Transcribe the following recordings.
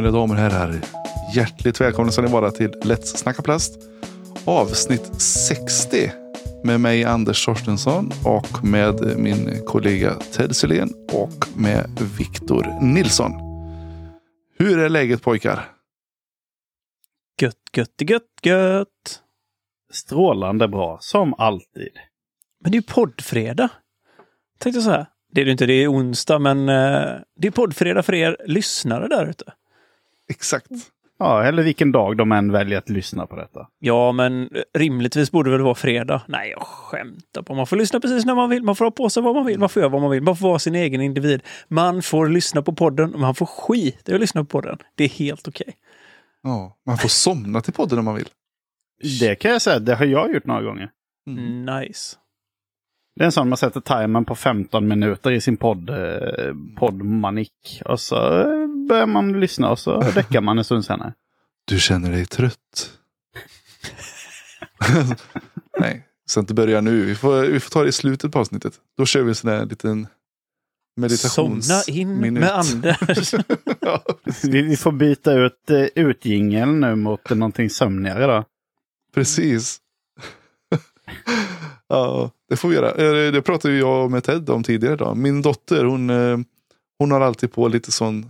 Mina damer och herrar. Hjärtligt välkomna ska ni vara till Let's Snacka Plast. Avsnitt 60. Med mig Anders Torstensson och med min kollega Ted Sylén och med Viktor Nilsson. Hur är läget pojkar? Gött, gött, gött, gött. Strålande bra, som alltid. Men det är ju poddfredag. Tänkte så här. Det är det inte, det är onsdag, men eh, det är poddfredag för er lyssnare där ute. Exakt. Ja, eller vilken dag de än väljer att lyssna på detta. Ja, men rimligtvis borde det väl vara fredag. Nej, jag skämtar på. Man får lyssna precis när man vill. Man får ha på sig vad man vill. Man får göra vad man vill. Man får vara sin egen individ. Man får lyssna på podden och man får skit i att lyssna på podden. Det är helt okej. Ja, man får somna till podden om man vill. Det kan jag säga, det har jag gjort några gånger. Mm. Nice. Det är en sån man sätter timern på 15 minuter i sin podd, eh, poddmanik. Och så eh, börjar man lyssna och så däckar man en stund senare. Du känner dig trött? Nej, så inte börja nu. Vi får, vi får ta det i slutet på avsnittet. Då kör vi en sån där liten meditations... Somna in minut. med Anders. ja, Vi, vi får byta ut uh, utjingeln nu mot någonting sömnigare då. precis. ja, det får vi göra. Eh, Det pratade jag med Ted om tidigare. Då. Min dotter hon, eh, hon har alltid på lite sån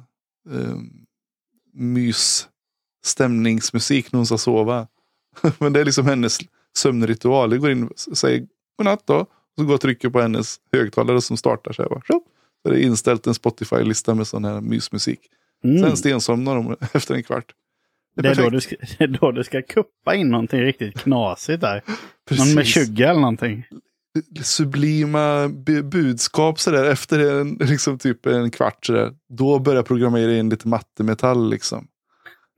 eh, mys stämningsmusik när hon ska sova. Men det är liksom hennes sömnritual. Jag går in och säger godnatt då. Så går jag och trycker på hennes högtalare som startar. Så, här, bara, så är det inställt en Spotify-lista med sån här mysmusik. Mm. Sen stensomnar de efter en kvart. Det är, då perfekt. du ska, det är då du ska kuppa in någonting riktigt knasigt där. Någon med Precis. 20 eller någonting. Sublima bu- budskap sådär efter en, liksom typ en kvart sådär. Då börjar jag programmera in lite mattemetall liksom.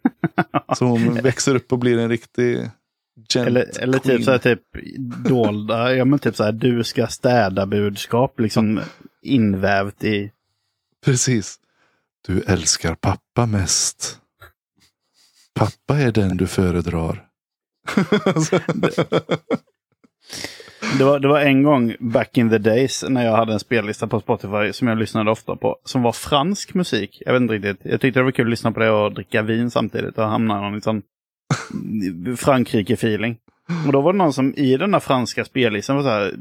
Så hon växer upp och blir en riktig gent Eller, eller queen. typ så här typ dolda, ja men typ så här du ska städa budskap liksom invävt i. Precis. Du älskar pappa mest. Pappa är den du föredrar. Det var, det var en gång back in the days när jag hade en spellista på Spotify som jag lyssnade ofta på. Som var fransk musik. Jag vet inte riktigt. Jag tyckte det var kul att lyssna på det och dricka vin samtidigt. Och hamna i någon liksom Frankrike-feeling. Och då var det någon som i den där franska spellistan var så här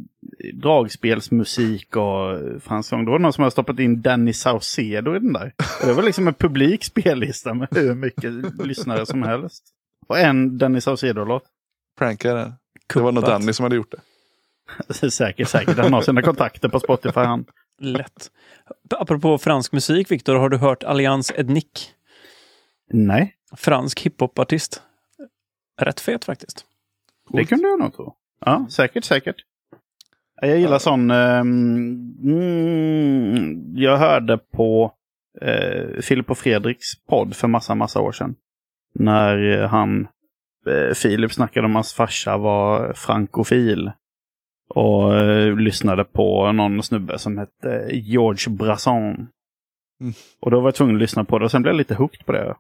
dragspelsmusik och fransk sång. Då var det någon som hade stoppat in Danny Saucedo i den där. Och det var liksom en publik spellista med hur mycket lyssnare som helst. Och en Danny Saucedo-låt. Prankare. Det var nog. Danny som hade gjort det. säkert, säkert. Han har sina kontakter på Spotify han. Lätt. Apropå fransk musik, Viktor, har du hört Alliance Ethnique? Nej, Fransk hiphopartist. Rätt fet faktiskt. det kunde jag nog tro. Ja, säkert, säkert. Jag gillar sån... ehm, mm, jag hörde på uh, Filip och Fredriks podd för massa, massa år sedan. När eh, han, uh, Filip snackade om hans farsa var frankofil. Och eh, lyssnade på någon snubbe som hette George Brasson. Mm. Och då var jag tvungen att lyssna på det och sen blev jag lite hooked på det.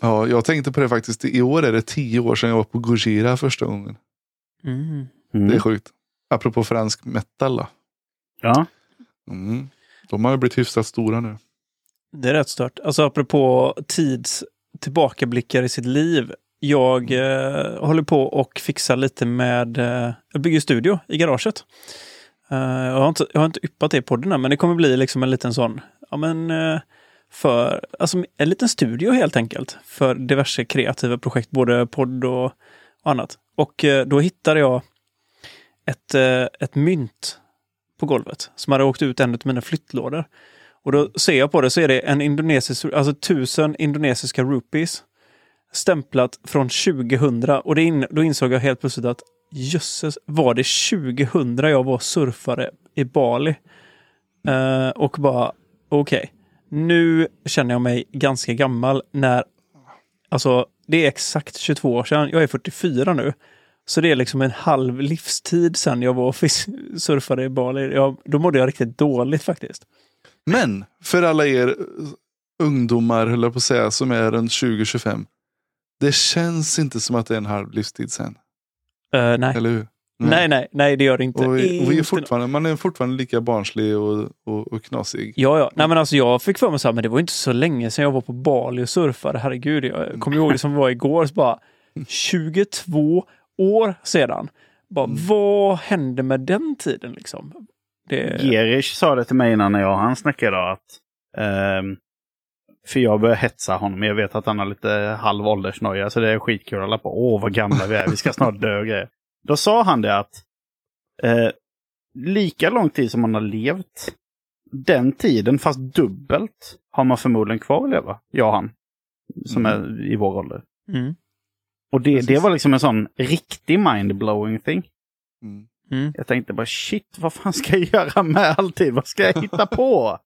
Ja, jag tänkte på det faktiskt. I år är det tio år sedan jag var på Gojira första gången. Mm. Mm. Det är sjukt. Apropå fransk metal då. Ja. Mm. De har ju blivit hyfsat stora nu. Det är rätt stört. Alltså apropå tids tillbakablickar i sitt liv. Jag eh, håller på och fixar lite med, eh, jag bygger studio i garaget. Eh, jag, har inte, jag har inte yppat det i podden än, men det kommer bli liksom en liten sån, ja men eh, för, alltså en liten studio helt enkelt. För diverse kreativa projekt, både podd och, och annat. Och eh, då hittade jag ett, eh, ett mynt på golvet som hade åkt ut en av mina flyttlådor. Och då ser jag på det så är det en indonesisk, alltså tusen indonesiska rupees stämplat från 2000 och det in, då insåg jag helt plötsligt att jösses, var det 2000 jag var surfare i Bali? Uh, och bara, okej, nu känner jag mig ganska gammal när, alltså det är exakt 22 år sedan, jag är 44 nu. Så det är liksom en halv livstid sedan jag var surfare i Bali. Jag, då mådde jag riktigt dåligt faktiskt. Men för alla er ungdomar, höll jag på att säga, som är runt 20-25. Det känns inte som att det är en halv livstid sen. Eh, nej. Eller hur? Nej, nej, nej, det gör det inte. Och vi, och vi är fortfarande, man är fortfarande lika barnslig och, och, och knasig. Ja, ja. Nej, men alltså jag fick för mig så här, men det var inte så länge sedan jag var på Bali och surfade. Herregud, jag kommer ihåg det som var igår. Så bara 22 år sedan. Bara, Mm. Vad hände med den tiden liksom? Det, Gerish sa det till mig innan när jag och han snackade idag. Att, ehm, för jag börjar hetsa honom. Jag vet att han har lite halv åldersnoja. Så det är skitkul att hålla på. Åh, vad gamla vi är. Vi ska snart dö och grejer. Då sa han det att eh, lika lång tid som man har levt, den tiden, fast dubbelt, har man förmodligen kvar att leva. Jag och han. Som är i vår ålder. mm, Och det, Precis. det var liksom en sån riktig mind-blowing thing. Mm. mm. Jag tänkte bara shit, vad fan ska jag göra med all tid? Vad ska jag hitta på?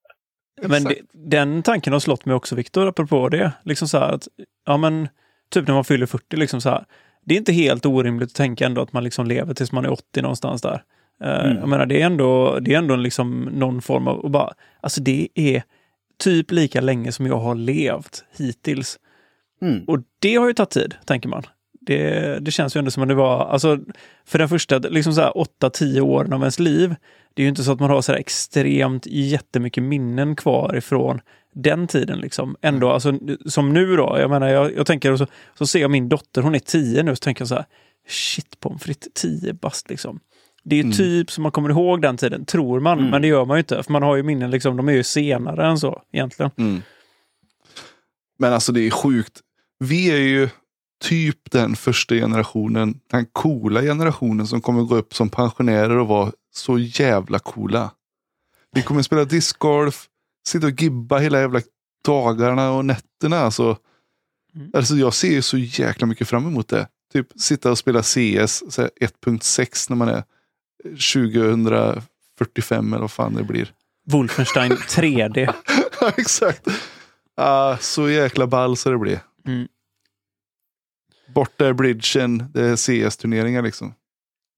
Men det, den tanken har slått mig också, Viktor, apropå det. Liksom så att, ja men, typ när man fyller 40, liksom så här. Det är inte helt orimligt att tänka ändå att man liksom lever tills man är 80 någonstans där. Eh, Mm. Jag menar, det är ändå, det är ändå liksom någon form av, och bara, alltså det är typ lika länge som jag har levt hittills. Mm. Och det har ju tagit tid, tänker man. Det, det känns ju ändå som att det var, alltså för den första liksom så här 8-10 åren av ens liv, det är ju inte så att man har så här extremt jättemycket minnen kvar ifrån den tiden. Liksom. Ändå, alltså, som nu då, jag menar, jag, jag tänker, så, så ser jag min dotter, hon är 10 nu, så tänker jag så här, shit pommes frites, 10 bast liksom. Det är ju Mm. typ som man kommer ihåg den tiden, tror man, Mm. men det gör man ju inte. För man har ju minnen, liksom, de är ju senare än så egentligen. Mm. Men alltså det är sjukt. Vi är ju typ den första generationen, den coola generationen som kommer gå upp som pensionärer och vara så jävla coola. Vi kommer spela discgolf, sitta och gibba hela jävla dagarna och nätterna. Alltså, Mm. alltså jag ser ju så jäkla mycket fram emot det. Typ sitta och spela CS så här 1.6 när man är 2045 eller vad fan det blir. Wolfenstein 3D. Ja, Exakt. Ah, så jäkla ball så det blir. Mm. Borta är bridgen, det är CS-turneringar liksom.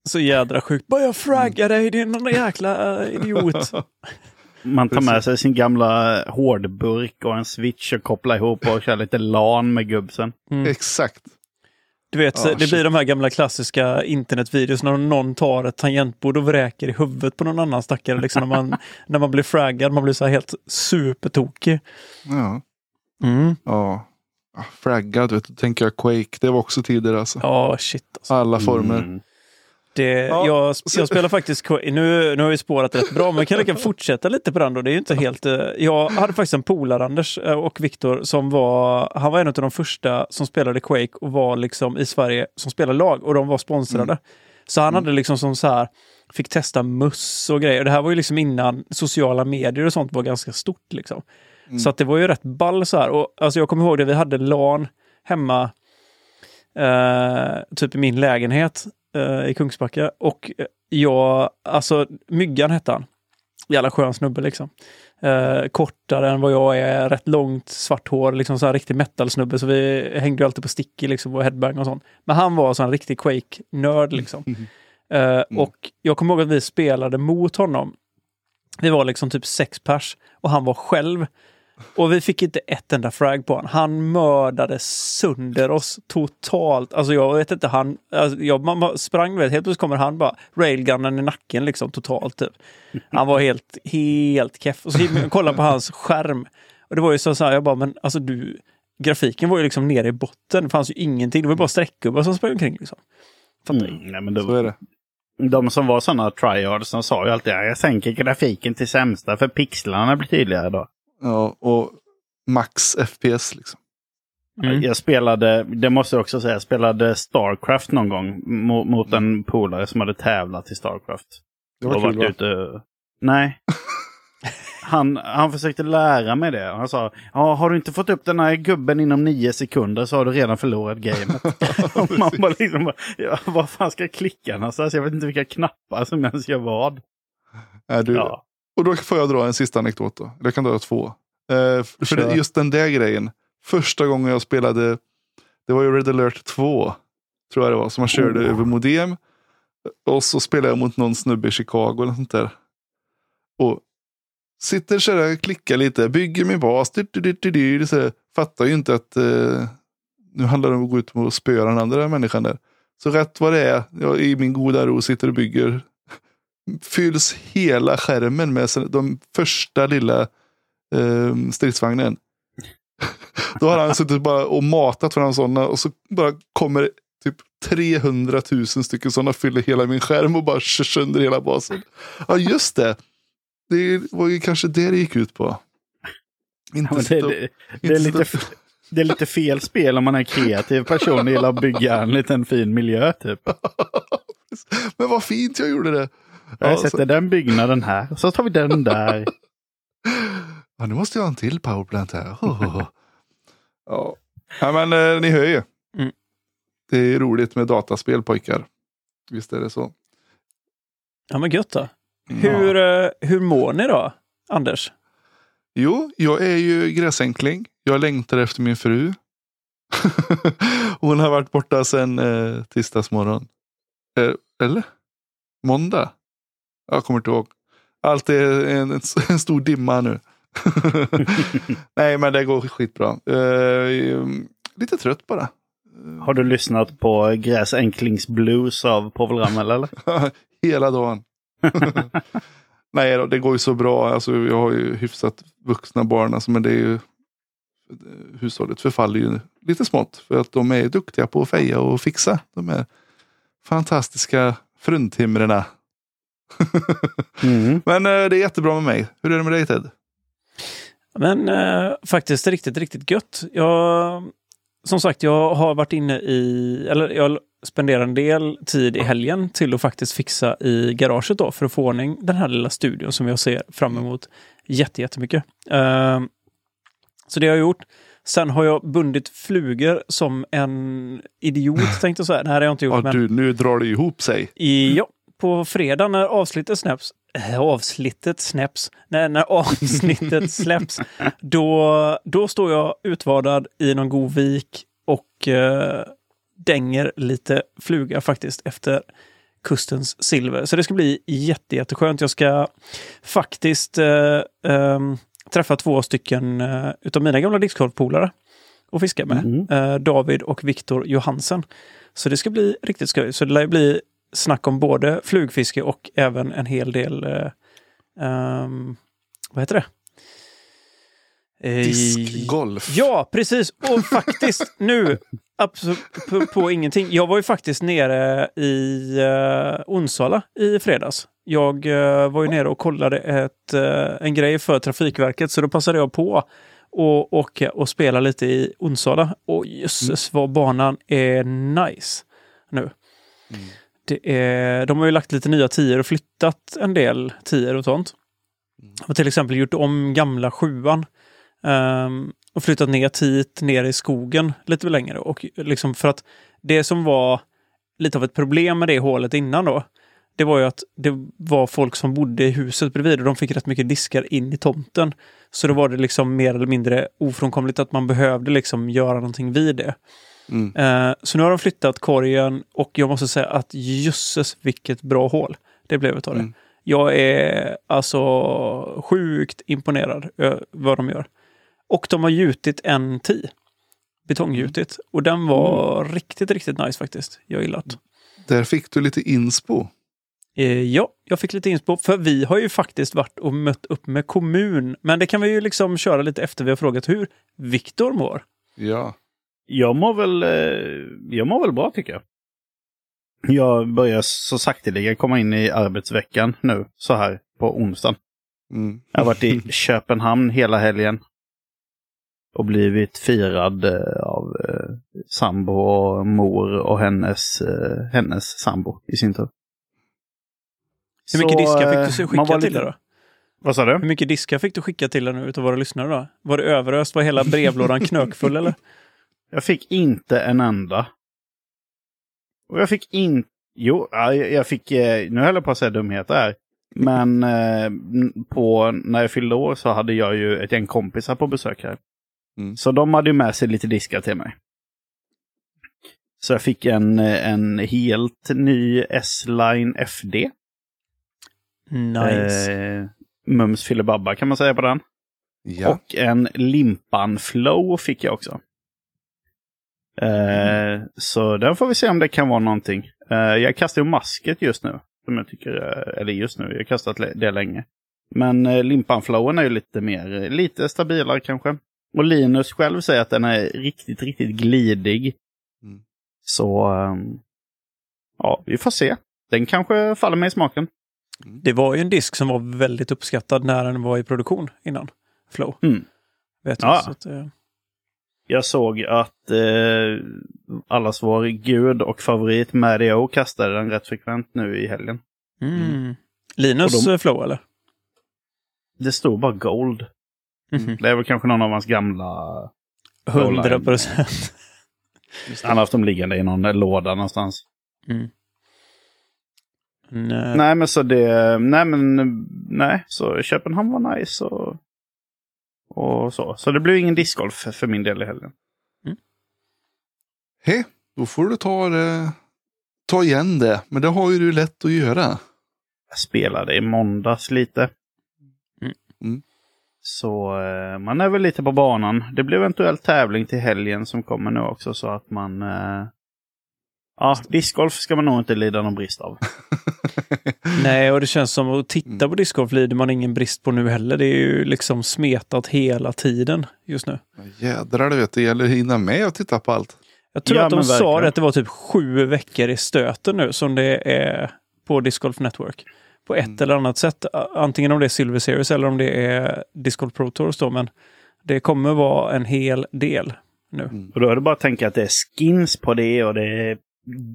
Så jädra sjukt. Bara jag fraggar dig, din jäkla äh, idiot. Man tar med sig sin gamla hårdburk och en switch och kopplar ihop och kör lite LAN med gubbsen. Mm. Exakt. Du vet, Ja, det blir de här gamla klassiska internetvideos när någon tar ett tangentbord och vräker i huvudet på någon annan stackare. Liksom när, man, när man blir fraggad, man blir så här helt supertokig. Ja. Mm. ja. Ah, Fraggad, vet du, tänker jag Quake. Det var också tider alltså. Ja, shit. Alltså. Alla former. Mm. Det, Ja, jag, så- jag spelar faktiskt, nu, nu har vi spårat rätt bra, men jag kan lika fortsätta lite på den då. Det är ju inte helt... eh, Jag hade faktiskt en polare, Anders eh, och Viktor, som var, han var en av de första som spelade Quake och var liksom i Sverige som spelade lag och de var sponsrade. Så han hade liksom som så här, fick testa muss och grejer. Det här var ju liksom innan sociala medier och sånt var ganska stort liksom. Mm. Så att det var ju rätt ball så här. Och alltså jag kommer ihåg det, vi hade LAN hemma, eh, typ i min lägenhet eh, i Kungsbacka. Och eh, jag, alltså Myggan hette han. Jävla skön snubbe liksom. Eh, kortare än vad jag är, rätt långt, svart hår, liksom så här riktig metal-snubbe. Så vi hängde ju alltid på sticky liksom och headbang och sånt. Men han var så en riktig Quake-nörd liksom. Eh, Och jag kommer ihåg att vi spelade mot honom. Vi var liksom typ sex pers och han var själv. Och vi fick inte ett enda frag på honom. Han mördade sönder oss totalt. Alltså jag vet inte, han... Alltså jag, man sprang, vet, helt plötsligt kommer han bara railgunnen i nacken liksom totalt typ. Han var helt, helt keff. Och så kollade på hans skärm. Och det var ju så, så här, jag bara, men alltså du... Grafiken var ju liksom nere i botten. Det fanns ju ingenting. Det var bara streckgubbar som sprang omkring liksom. Fattar? Mm, nej, men det, Så är det. De som var sådana tryhards, de sa ju alltid att jag sänker grafiken till sämsta för pixlarna blir tydligare då. Ja, och max FPS liksom. Mm. Jag spelade, det måste jag också säga, jag spelade Starcraft någon gång mot, mot en polare som hade tävlat i Starcraft. Det var och kul varit va? ute... Nej. Han, han försökte lära mig det. Han sa, ja, har du inte fått upp den här gubben inom nio sekunder så har du redan förlorat gamet. och man bara liksom, bara, ja, vad fan ska jag klicka någonstans? Jag vet inte vilka knappar som ens gör vad. Är du, Ja. Och då får jag dra en sista anekdot då. Jag kan dra två. Eh, för det, just den där grejen. Första gången jag spelade, det var ju Red alert 2. Tror jag det var. Som man körde Oh. över modem. Och så spelade jag mot någon snubbe i Chicago eller sånt där. Och sitter så där, klickar lite, bygger min bas. Du, du, du, du, du, fattar ju inte att eh, nu handlar det om att gå ut och spöa den andra människan där. Så rätt vad det är, jag i min goda ro sitter och bygger, fylls hela skärmen med de första lilla eh, stridsvagnen. Då har han suttit bara och matat fram sådana och så bara kommer typ 300 000 stycken sådana fyller hela min skärm och bara kör sönder hela basen. Ja just det. Det var ju kanske det det gick ut på. Inte Ja, det, det, det, är lite, det är lite fel spel om man är kreativ person och gillar att bygga en liten fin miljö typ. Men vad fint jag gjorde det. Jag Ja, så- sätter den byggnaden här, så tar vi den där. Ja, nu måste jag ha en till powerplant här. Ja. ja, men eh, ni hör ju. Mm. Det är roligt med dataspel pojkar. Visst är det så. Ja, men gött då. Ja. Hur, eh, hur mår ni då, Anders? Jo, jag är ju gräsänkling. Jag längtar efter min fru. Hon har varit borta sedan eh, tisdagsmorgon. Eh, eller? Måndag? Jag kommer inte ihåg. Allt är en, en stor dimma nu. Nej, men det går skitbra. Eh, lite trött bara. Har du lyssnat på Gräsänklings Blues av Povel Ramel eller? Hela dagen. Nej då, det går ju så bra. Alltså, jag har ju hyfsat vuxna barn. Alltså, men det är ju, hushållet förfaller ju lite smått. För att de är duktiga på att feja och fixa. De är fantastiska fruntimrarna. Mm. Men eh, det är jättebra med mig. Hur är det med dig Ted? Men eh, faktiskt riktigt, riktigt gött. Jag, som sagt, jag har varit inne i, eller jag spenderar en del tid i helgen till att faktiskt fixa i garaget då för att få ordning den här lilla studion som jag ser fram emot jätte, jättemycket. Eh, så det har jag gjort. Sen har jag bundit flugor som en idiot tänkte jag säga. Det har jag inte gjort. Ja, men... du, nu drar det ihop sig. I, ja, på fredag när avsnittet släpps, äh, avsnittet släpps, när, när avsnittet släpps, då, då står jag utvardad i någon god vik och eh, dänger lite fluga faktiskt efter kustens silver. Så det ska bli jätte, jätteskönt. Jag ska faktiskt eh, ehm, träffa två stycken eh, utav mina gamla discgolfpolare och fiska med. Mm. Eh, David och Viktor Johansen. Så det ska bli riktigt skoj. Så det lär bli snack om både flugfiske och även en hel del, eh, ehm, vad heter det? Eh, Diskgolf. Ja, precis. Och faktiskt nu, på, på ingenting. Jag var ju faktiskt nere i uh, Onsala i fredags. Jag eh, var ju nere och kollade ett, eh, en grej för Trafikverket, så då passade jag på att åka och spela lite i Onsala. Och jösses vad banan är nice nu. Det är, de har ju lagt lite nya tior och flyttat en del tior och sånt. Och till exempel gjort om gamla sjuan. ehm, och flyttat ner hit, ner i skogen lite längre. Och liksom för att det som var lite av ett problem med det hålet innan då, det var ju att det var folk som bodde i huset bredvid och de fick rätt mycket diskar in i tomten. Så då var det liksom mer eller mindre ofrånkomligt att man behövde liksom göra någonting vid det. Mm. Eh, så nu har de flyttat korgen och jag måste säga att jösses vilket bra hål det blev utav det. Mm. Jag är alltså sjukt imponerad över vad de gör. Och de har gjutit en ti. Betonggjutit. Och den var riktigt, riktigt nice faktiskt. Jag gillar det. Där fick du lite inspo. Eh, ja, jag fick lite inspo. För vi har ju faktiskt varit och mött upp med kommun. Men det kan vi ju liksom köra lite efter vi har frågat hur Viktor mår. Ja. Jag mår väl, eh, jag mår väl bra tycker jag. Jag börjar så sakteliga komma in i arbetsveckan nu, så här på onsdagen. Mm. Jag har varit i Köpenhamn hela helgen. Och blivit firad eh, av eh, sambo och mor och hennes, eh, hennes sambo i sin tur. Hur mycket Så, diskar eh, fick du man skicka till lite- dig då? Vad sa du? Hur mycket diskar fick du skicka till dig nu utav våra lyssnare då? Var det överöst? Var hela brevlådan knökfull eller? Jag fick inte en enda. Och jag fick inte... Jo, ja, jag fick... eh, Nu höll jag på att säga dumheter här. Men eh, på, när jag fyllde år så hade jag ju ett gäng kompisar på besök här. Mm. Så de hade ju med sig lite diskar till mig. Så jag fick en, eh, en helt ny S-Line FD. Nice. Eh, Mums filibabba kan man säga på den. Ja. Och en Limpan Flow fick jag också. Eh, så där får vi se om det kan vara någonting. Eh, jag kastar ju masket just nu. Som jag tycker, eh, eller just nu, jag har kastat det länge. Men limpan-flowen är ju lite mer, lite stabilare kanske. Och Linus själv säger att den är riktigt, riktigt glidig. Mm. Så, ehm, ja, vi får se. Den kanske faller mig i smaken. Det var ju en disk som var väldigt uppskattad när den var i produktion innan. Flow. Mm. Vet jag. Ja. Så att, Jag såg att eh, allas vår gud och favorit Maddie O kastade den rätt frekvent nu i helgen. mm. Linus Och de- eh, Flow eller? Det stod bara Gold. Mhm. Det är väl kanske någon av hans gamla... 100 procent. Han har haft dem liggande i någon låda någonstans. Mm. Nej. Nej men så det... Nej men... Nej, så Köpenhamn var nice och... Och så. Så det blev ingen discgolf för, för min del i helgen. He, då får du ta, det, ta igen det. Men det har ju du lätt att göra. Jag spelade i måndags lite. Mm. Mm. Så eh, man är väl lite på banan. Det blir eventuellt tävling till helgen som kommer nu också så att man... Ja, discgolf ska man nog inte lida någon brist av. Nej, och det känns som att titta Mm. på discgolf lider man ingen brist på nu heller. Det är ju liksom smetat hela tiden just nu. Jädrar, du vet, det gäller att hinna med och titta på allt. Jag tror Ja, att de sa det att det var typ sju veckor i stöten nu som det är på Disc Golf Network. På ett Mm. eller annat sätt. Antingen om det är Silver Series eller om det är Disc Golf Pro Tours då. Men det kommer vara en hel del nu. Mm. Och då är det bara att tänka att det är skins på det och det är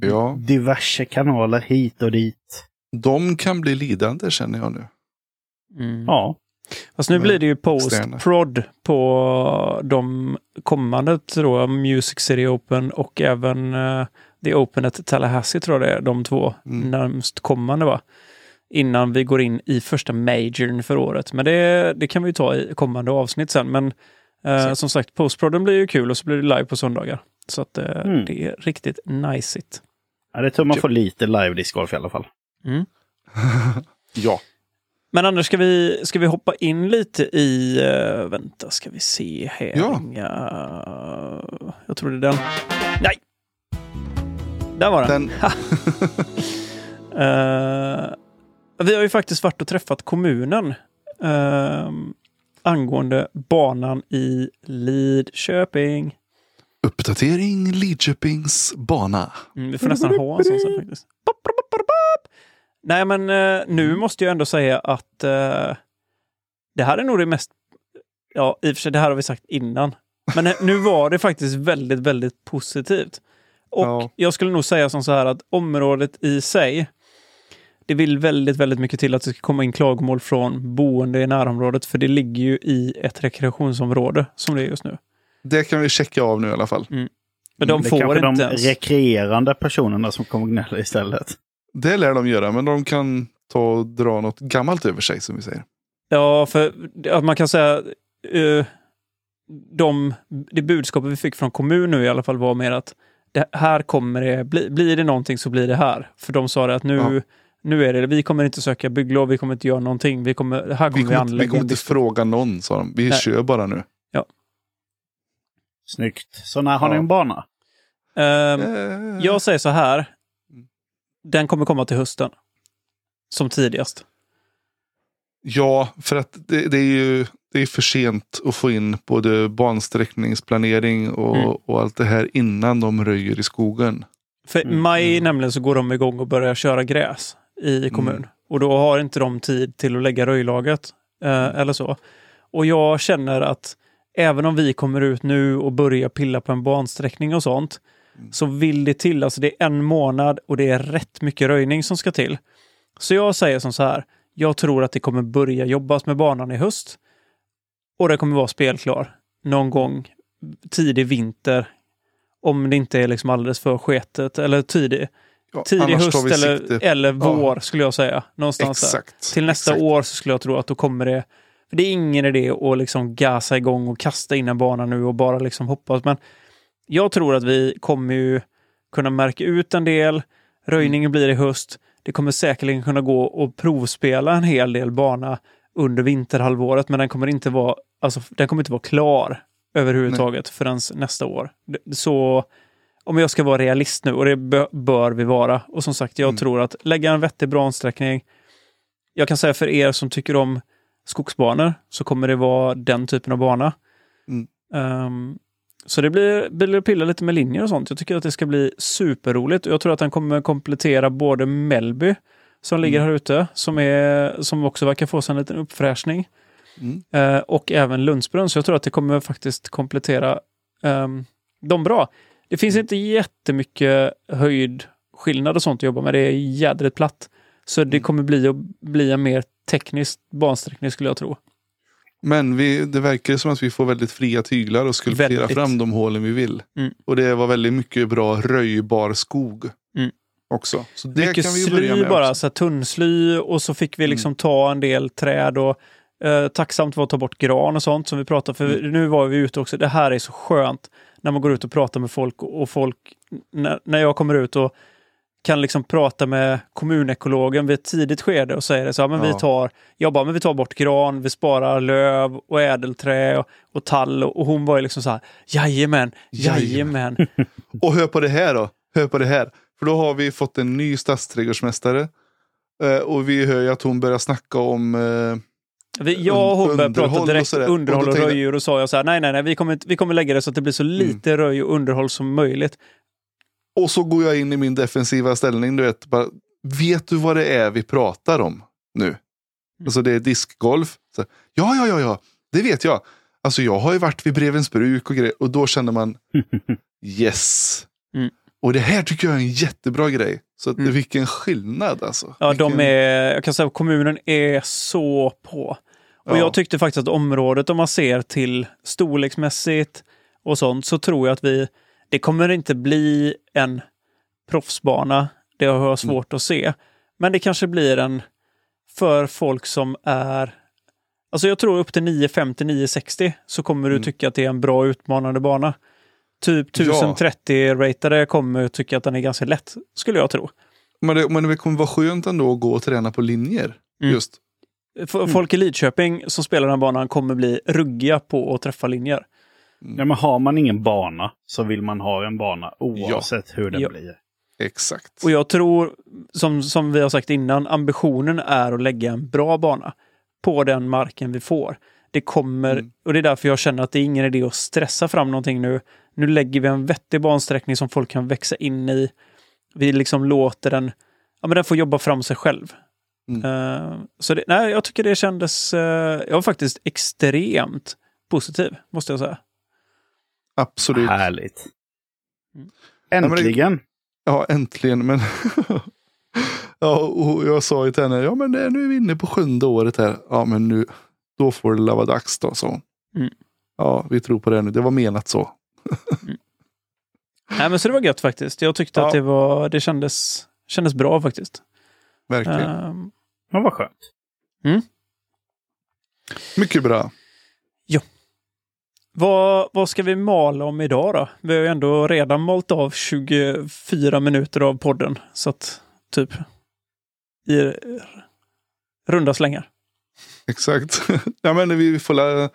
Ja. diverse kanaler hit och dit. De kan bli lidande känner jag nu. Mm. Ja. Fast nu Men blir det ju post-prod på de kommande, tror jag, Music City Open och även uh, The Open at Tallahassee tror jag det är, de två Mm. närmst kommande va? Innan vi går in i första majorn för året. Men det, det kan vi ta i kommande avsnitt sen. Men eh, som sagt, postproden blir ju kul och så blir det live på söndagar. Så att eh, Mm. det är riktigt najsigt. ja det är tur man får lite live discgolf i alla fall. Mm. Ja. Men annars ska vi, ska vi hoppa in lite i... Uh, vänta, ska vi se här. Ja. Inga, jag tror det är den. Nej! Där var den. Den, Eh, vi har ju faktiskt varit och träffat kommunen angående banan i Lidköping. Uppdatering Lidköpings bana. Mm, vi får nästan ha en sån sen faktiskt. Pop, pop, pop. Nej, men eh, nu måste jag ändå säga att eh, det här är nog det mest... Ja, i och för sig, det här har vi sagt innan. Men eh, nu var det faktiskt väldigt, väldigt positivt. Och Ja. jag skulle nog säga som så här att området i sig, det vill väldigt, väldigt mycket till att det ska komma in klagomål från boende i närområdet, för det ligger ju i ett rekreationsområde som det är just nu. Det kan vi checka av nu i alla fall. Men de det är får kanske inte de ens... rekreerande personerna som kommer gnälla istället. Det lär de göra, men de kan ta och dra något gammalt över sig som vi säger. Ja, för att man kan säga eh, de, det budskapet vi fick från kommun nu i alla fall var mer att det här kommer det, bli, blir det någonting så blir det här. För de sa det att nu, Ja. nu är det, vi kommer inte söka bygglov, vi kommer inte göra någonting. Vi kommer, här Vi kommer vi, kommer, inte, anlägga vi kommer inte fråga någon, sa de. Vi Nej. kör bara nu. Snyggt. Så när har ni Ja. en bana? Ehm, Eh, jag säger så här, Mm. den kommer komma till hösten. Som tidigast. Ja, för att det, det är ju det är för sent att få in både bansträckningsplanering och, Mm. och allt det här innan de röjer i skogen. För Mm. maj nämligen så går de igång och börjar köra gräs i kommun. Mm. Och då har inte de tid till att lägga röjlaget. Eh, eller så. Och jag känner att även om vi kommer ut nu och börjar pilla på en bansträckning och sånt. Mm. Så vill det till, alltså det är en månad och det är rätt mycket röjning som ska till. Så jag säger som så här. Jag tror att det kommer börja jobbas med banan i höst. Och det kommer vara spelklar någon gång tidig vinter. Om det inte är liksom alldeles för sketet. Eller tidig, Ja, tidig höst eller, eller Ja. vår skulle jag säga. Någonstans där. Exakt. Till nästa exakt. år så skulle jag tro att då kommer det... För det är ingen idé att liksom gasa igång och kasta in en bana nu och bara liksom hoppas. Men jag tror att vi kommer ju kunna märka ut en del. Röjningen blir i höst. Det kommer säkerligen kunna gå att provspela en hel del bana under vinterhalvåret. Men den kommer inte vara, alltså, den kommer inte vara klar överhuvudtaget förrän nästa år. Så om jag ska vara realist nu, och det bö- bör vi vara. Och som sagt, jag Mm. tror att lägga en vettig bansträckning. Jag kan säga för er som tycker om skogsbanor så kommer det vara den typen av bana. Mm. Ehm, så det blir, blir pilla lite med linjer och sånt. Jag tycker att det ska bli superroligt. Jag tror att den kommer komplettera både Mellby, som ligger Mm. här ute, som, är, som också verkar få sig en liten uppfräschning. Mm. Eh, och även Lundsbrunn. Så jag tror att det kommer faktiskt komplettera um, dem bra. Det finns inte jättemycket höjdskillnad och sånt att jobba med. Det är jädrigt platt. Så det Mm. kommer bli, bli en mer teknisk bansträckning skulle jag tro. Men vi, det verkar som att vi får väldigt fria tyglar och skulptera Väldigt. fram de hålen vi vill. Mm. Och det var väldigt mycket bra röjbar skog. Mm. Också. Så det Mycket kan vi sly med bara, också. så tunnsly och så fick vi liksom ta en del träd och eh, tacksamt var att ta bort gran och sånt som vi pratade för Mm. nu var vi ute också. Det här är så skönt när man går ut och pratar med folk och, och folk, när, när jag kommer ut och kan liksom prata med kommunekologen vid ett tidigt skede och säger det så här, men vi Ja. tar, jag bara, men vi tar bort gran, vi sparar löv och ädelträ och, och tall och, och hon var ju liksom så här, jajamän, jajamän. Och hör på det här då. Hör på det här. För då har vi fått en ny stadsträdgårdsmästare. Eh, och vi hör ju att hon börjar snacka om eh, Vi, jag och hon började prata och direkt sådär. underhåll Och och, röjor och sa jag så här, nej, nej, nej, vi kommer, vi kommer lägga det så att det blir så Mm. lite röj och underhåll som möjligt. Och så går jag in i min defensiva ställning. Du vet, bara, vet du vad det är vi pratar om nu? Alltså det är diskgolf. Så, ja, ja, ja, ja, det vet jag. Alltså jag har ju varit vid Brevens bruk och grejer. Och då känner man yes. Mm. Och det här tycker jag är en jättebra grej. Så att, Mm. vilken skillnad alltså. Ja, de vilken... är, jag kan säga att kommunen är så på. Och Ja. jag tyckte faktiskt att området, om man ser till storleksmässigt och sånt, så tror jag att vi, det kommer inte bli en proffsbana. Det har jag svårt att se. Men det kanske blir en för folk som är Alltså jag tror upp till 950-960 så kommer du Mm. tycka att det är en bra utmanande bana. Typ Ja. 1030-ratade kommer tycka att den är ganska lätt, skulle jag tro. Men, det, men det kommer vara skönt ändå att gå och träna på linjer. Mm. Just. F- Folk i Lidköping som spelar den banan kommer bli ruggiga på att träffa linjer. Ja, men har man ingen bana så vill man ha en bana oavsett hur den Ja. blir. Exakt. Och jag tror, som, som vi har sagt innan, ambitionen är att lägga en bra bana på den marken vi får. Det kommer, Mm. och det är därför jag känner att det är ingen idé att stressa fram någonting nu. Nu lägger vi en vettig bansträckning som folk kan växa in i. Vi liksom låter den, ja men den får jobba fram sig själv. Mm. Eh, så det, nej, jag tycker det kändes, uh, jag var faktiskt extremt positiv, måste jag säga. Absolut. Härligt. Mm. det- Äntligen! Ja, äntligen. Men ja, och jag sa ju till henne, ja men det, nu är vi inne på sjunde året här. Ja, men nu, då får det vara dags då, så. Mm. Ja, vi tror på det nu. Det var menat så. Nej, men så det var gött faktiskt. Jag tyckte Ja. att det, var, det kändes, kändes bra faktiskt. Verkligen. Ehm, Ja, vad skönt. Mycket bra. Vad, vad ska vi mala om idag då? Vi har ju ändå redan malt av 24 minuter av podden. Så att typ i runda slängar. Exakt. ja, men vi får la,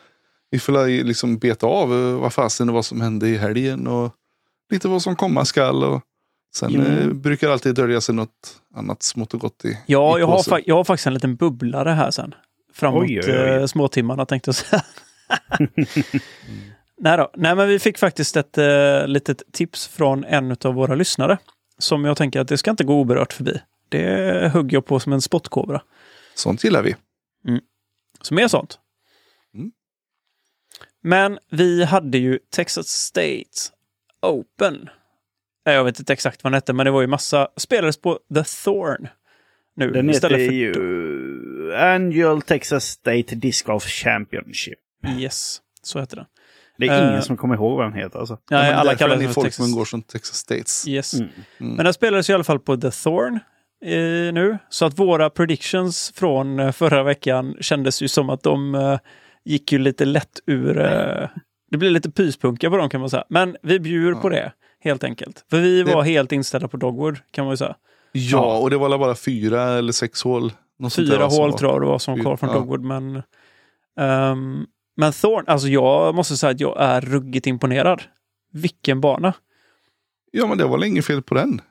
vi får la liksom beta av eh, vad fasen det var som hände i helgen och lite vad som komma skall. Och sen Jo. eh, brukar alltid dölja sig något annat smått och gott i Ja, i jag har, jag har faktiskt en liten bubblare här sen. Framåt Oj, oj, oj. eh, småtimmarna tänkte jag säga. Nej då. Nej, men vi fick faktiskt ett eh, litet tips från en av våra lyssnare. Som jag tänker att det ska inte gå oberört förbi. Det hugger jag på som en spottkobra. Sånt gillar vi. Så mer sånt. Mm. Men vi hade ju Texas State Open. Nej, Jag vet inte exakt vad den hette, men det var ju massa... Spelades på The Thorn. Nu Den heter för... ju Annual Texas State Disc Golf Championship. Yes, så heter den. Det är ingen Eh. som kommer ihåg vad den heter alltså. Nej, men alla kallar den för folk Texas. som går som Texas States. Yes. Mm. Mm. Men den spelades i alla fall på The Thorn eh, nu. Så att våra predictions från eh, förra veckan kändes ju som att de eh, gick ju lite lätt ur... Eh, det blir lite pyspunka på dem kan man säga. Men vi bjuder på Ja. det, helt enkelt. För vi Det- var helt inställda på Dogwood, kan man ju säga. Ja, och det var bara fyra eller sex hål. Fyra hål var- tror jag det var som var kvar från ja. Dogwood. Men, ehm, men Thorn, alltså jag måste säga att jag är ruggigt imponerad. Vilken bana! Ja, men det var väl inget fel på den.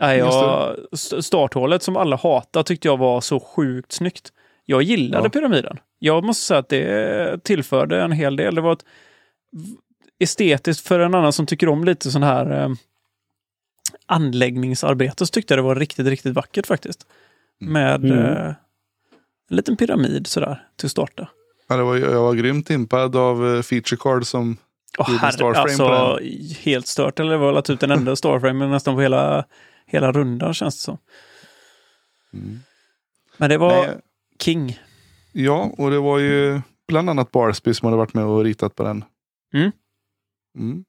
Nej, jag, st- starthålet som alla hatar tyckte jag var så sjukt snyggt. Jag gillade Ja. pyramiden. Jag måste säga att det tillförde en hel del. Det var ett estetiskt för en annan som tycker om lite sån här eh, anläggningsarbete så tyckte jag det var riktigt, riktigt vackert faktiskt. Med Mm. eh, en liten pyramid sådär till att starta. Ja, det var, jag var grymt impad av eh, feature card som Åh, Gjorde herre, Starframe alltså, på helt stört. Eller det var lagt ut en enda Starframe nästan på hela, hela rundan känns det som. Men det var Nej, King. Ja, och det var ju bland annat Barsby som hade varit med och ritat på den. Mm. Mm.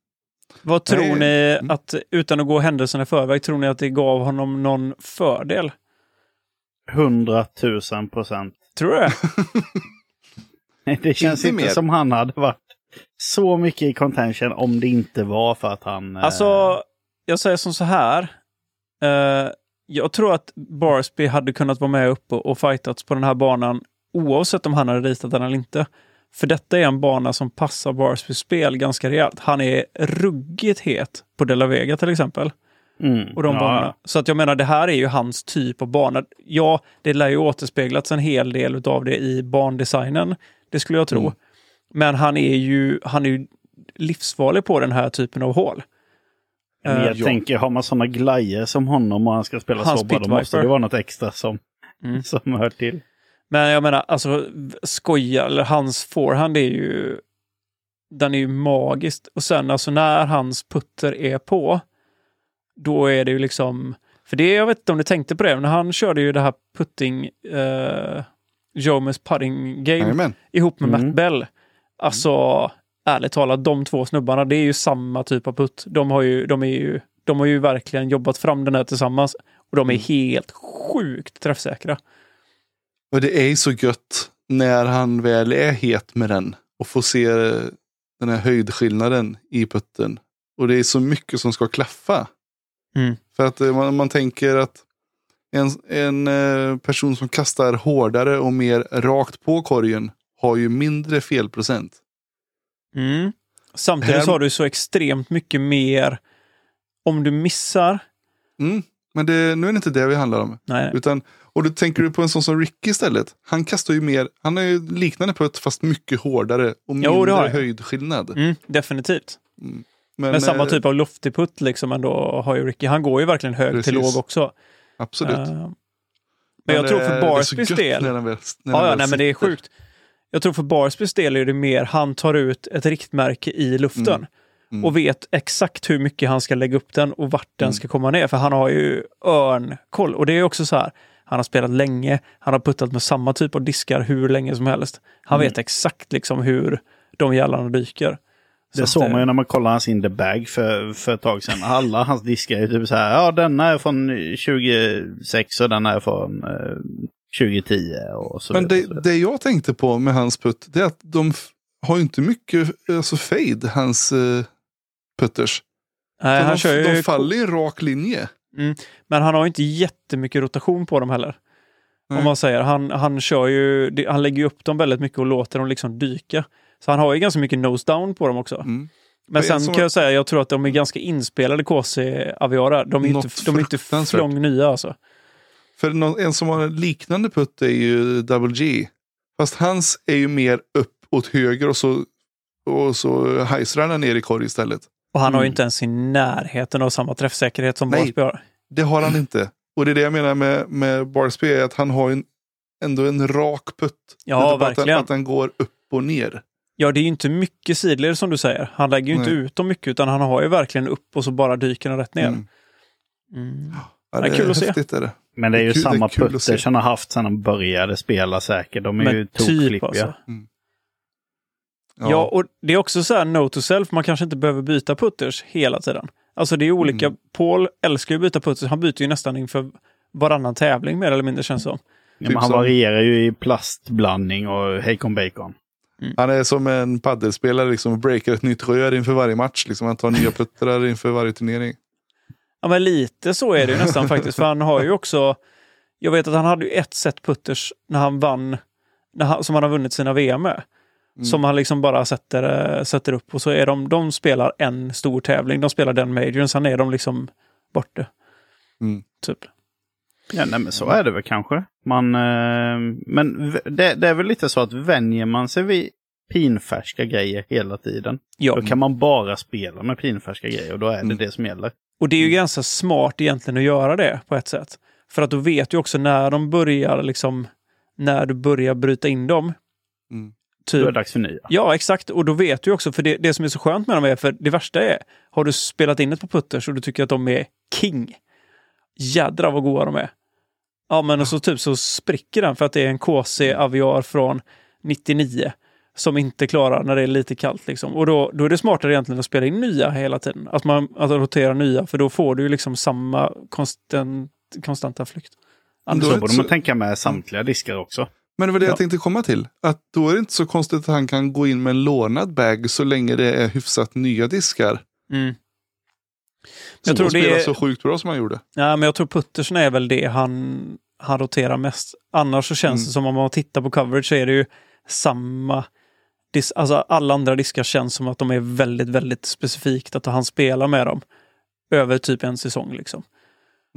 Vad tror Nej. ni Mm. att, utan att gå händelserna i förväg, tror ni att det gav honom någon fördel? 100 000 procent. Tror du det? Det känns Inte mer. som han hade varit så mycket i contention om det inte var för att han... eh, Alltså, jag säger som så här. Eh, jag tror att Barsby hade kunnat vara med uppe och fightats på den här banan oavsett om han hade ritat den eller inte. För detta är en bana som passar Barsbys spel ganska rejält. Han är ruggigt het på De La Vega till exempel. mm, Och de ja, banorna. Så att jag menar, det här är ju hans typ av bana. Ja, det lär ju återspeglats en hel del av det i bandesignen. Det skulle jag tro. Mm. Men han är ju han är ju livsfarlig på den här typen av hål. Men jag Eh, ja. tänker, har man sådana glajer som honom och han ska spela bra, då måste det vara något extra som, Mm. som hör till. Men jag menar, alltså skoja, eller hans forehand är ju... Den är ju magiskt. Och sen alltså när hans putter är på, då är det ju liksom... För det, jag vet inte om ni tänkte på det, men när han körde ju det här putting... Uh, Jomes putting game Jajamän. ihop med Mm. Matt Bell. Alltså, ärligt talat, de två snubbarna, det är ju samma typ av putt. De har ju, de är ju, de har ju verkligen jobbat fram den här tillsammans. Och de är Mm. helt sjukt träffsäkra. Och det är ju så gött när han väl är het med den och får se eh, den här höjdskillnaden i putten. Och det är så mycket som ska klaffa. Mm. För att eh, man, man tänker att en, en eh, person som kastar hårdare och mer rakt på korgen har ju mindre felprocent. Mm. Samtidigt Här- har du så extremt mycket mer om du missar. Mm. Men det, nu är det inte det vi handlar om. Nej, Utan, och då tänker du på en sån som Ricky istället. Han kastar ju mer, han är ju liknande putt fast mycket hårdare och Jo, mindre jag. höjdskillnad. mm, definitivt. Men, Men, samma eh, typ av loftig putt liksom ändå har ju Ricky. Han går ju verkligen hög till Precis. låg också. Absolut. Eh, men jag tror eh, för så Barsbys del. När den när Ja, ja nej, men det är sjukt. Jag tror för Barsbys del är det mer han tar ut ett riktmärke i luften. Mm. Mm. Och vet exakt hur mycket han ska lägga upp den och vart den Mm. ska komma ner. För han har ju örnkoll. Och det är också så här. Han har spelat länge. Han har puttat med samma typ av diskar hur länge som helst. Han Mm. vet exakt liksom hur de jävlarna dyker. Det såg eh, man ju när man kollade hans in the bag för, för ett tag sedan. Alla hans diskar är typ så här, ja denna är från 2006 och denna är från eh, 2010 och så Men det, vidare. det jag tänkte på med hans putt, det är att de har ju inte mycket alltså fade, hans uh, putters. Nej, han de, kör ju, de faller i en rak linje. men han har inte jättemycket rotation på dem heller. Nej. Om man säger. Han, han kör ju, han lägger ju upp dem väldigt mycket och låter dem liksom dyka. Så han har ju ganska mycket nose down på dem också. Mm. Men sen som- kan jag säga, jag tror att de är ganska inspelade KC Aviara. De är ju inte, de är inte flång nya alltså. För en som har en liknande putt är ju Double G. Fast hans är ju mer upp åt höger och så, och så hajsar han ner i korg istället. Och han har ju Mm. inte ens i närheten av samma träffsäkerhet som Nej. Barsby har. Det har han inte. Och det är det jag menar med, med Barsby, är att han har en, ändå en rak putt. Ja, verkligen. Att, att den går upp och ner. Ja, det är ju inte mycket sidled som du säger. Han lägger ju inte Nej. ut dem mycket, utan han har ju verkligen upp och så bara dyker den rätt ner. Mm. Mm. Ja, Det är kul att se. Är det. Men det är ju det är samma kul att se. putters han har haft sedan han började spela säkert. De är ju Men typ alltså. Ja. Ja. och det är också så här no to self, man kanske inte behöver byta putters hela tiden. Alltså det är olika. Mm. Paul älskar ju att byta putters, han byter ju nästan inför varannan tävling mer eller mindre känns det som. Ja, Typ men han som- varierar ju i plastblandning och hejkon bacon. Han är som en paddelspelare, liksom, breakar ett nytt rör inför varje match. Liksom. Han tar nya puttrar inför varje turnering. Ja, men lite så är det ju nästan faktiskt. För han har ju också... Jag vet att han hade ju ett set putters när han vann, när han, som han har vunnit sina VM med. Mm. Som han liksom bara sätter, eh, sätter upp och så är de, de spelar en stor tävling. De spelar den majorn, sen är de liksom borta. Mm. Typ. Ja, nej, men så är det väl kanske. Man, eh, men det, det är väl lite så att vänjer man sig vid pinfärska grejer hela tiden. Ja. Då kan man bara spela med pinfärska grejer och då är det Mm. det som gäller. Och det är ju ganska smart egentligen att göra det på ett sätt. För att då vet du också när de börjar liksom, när du börjar bryta in dem. Mm. Då är Typ. det dags för nya. Ja, exakt. Och då vet du också, för det, det som är så skönt med dem är, för det värsta är, har du spelat in ett på putters och du tycker att de är king. Jädrar vad goda de är. Ja, men och så typ så spricker den för att det är en KC Aviar från 99 som inte klarar när det är lite kallt. Liksom. Och då, då är det smartare egentligen att spela in nya hela tiden. Att man att rotera nya, för då får du ju liksom samma konstant, konstanta flykt. Men då Så borde så- man tänka med samtliga diskar också. Men det var det Ja. jag tänkte komma till. Att då är det inte så konstigt att han kan gå in med en lånad bag så länge det är hyfsat nya diskar. Mm. Jag tror det är- så sjukt bra som han gjorde. Ja, men jag tror puttersen är väl det han, han roterar mest. Annars så känns Mm. det som om man tittar på coverage så är det ju samma. Dis, alltså alla andra diskar känns som att de är väldigt, väldigt specifikt att han spelar med dem. Över typ en säsong liksom.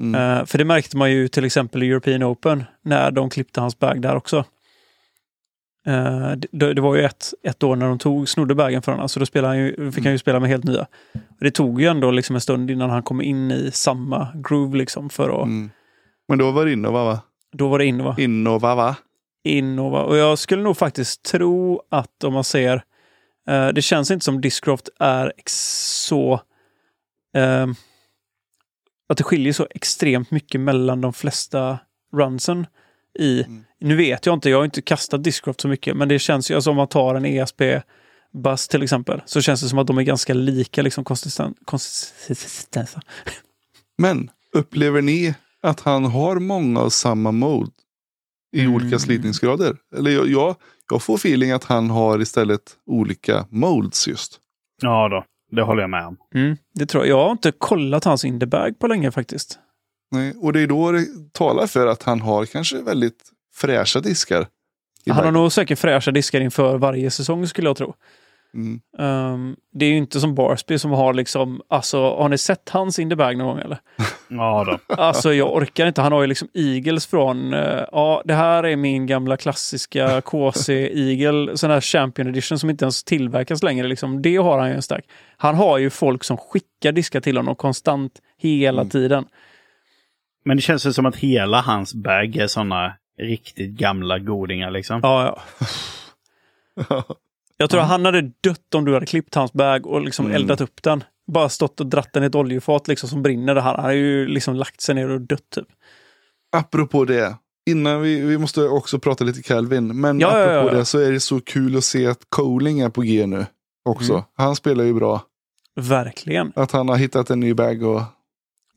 Mm. Eh, för det märkte man ju till exempel i European Open när de klippte hans bag där också. Eh, det, det var ju ett, ett år när de tog, snodde bagen från honom, så då spelade han ju, fick han ju spela med helt nya. Det tog ju ändå liksom en stund innan han kom in i samma groove liksom för att Mm. Men då var det Innova va? då var det Innova. Innova va? Innova. Och jag skulle nog faktiskt tro att om man ser, eh, det känns inte som Discraft är så, eh, att det skiljer så extremt mycket mellan de flesta runsen i, Mm. nu vet jag inte, jag har inte kastat Discraft så mycket, men det känns ju, alltså om man tar en ESP Buzz till exempel, så känns det som att de är ganska lika liksom konsisten- konsistensa. Men upplever ni att han har många av samma mode? I Mm. olika slitningsgrader? Eller jag, jag, jag får feeling att han har istället olika modes just. Ja då, det håller jag med om. Mm, det tror jag. Jag har inte kollat hans in the bag på länge faktiskt. Nej, och det är då det talar för att han har kanske väldigt fräscha diskar. Han har nog säkert fräscha diskar inför varje säsong skulle jag tro. Mm. Um, det är ju inte som Barsby som har liksom, alltså har ni sett hans in the bag någon gång eller? Ja då. Alltså jag orkar inte. Han har ju liksom Eagles från, eh, ja det här är min gamla klassiska KC Eagle, sån här Champion Edition som inte ens tillverkas längre. Liksom. Det har han ju en stark. Han har ju folk som skickar diskar till honom konstant hela Mm. tiden. Men det känns ju som att hela hans bag är sådana riktigt gamla godingar liksom. Ja, ja. Jag tror att han hade dött om du hade klippt hans bag och liksom Mm. eldat upp den. Bara stått och dratt den i ett oljefat liksom som brinner. Det här. Han hade ju liksom lagt sig ner och dött typ. Apropå det. Innan vi, vi måste också prata lite Calvin. Men Ja, ja, apropå ja, ja. det så är det så kul att se att Coling är på G nu. Också. Mm. Han spelar ju bra. Verkligen. Att han har hittat en ny bag och...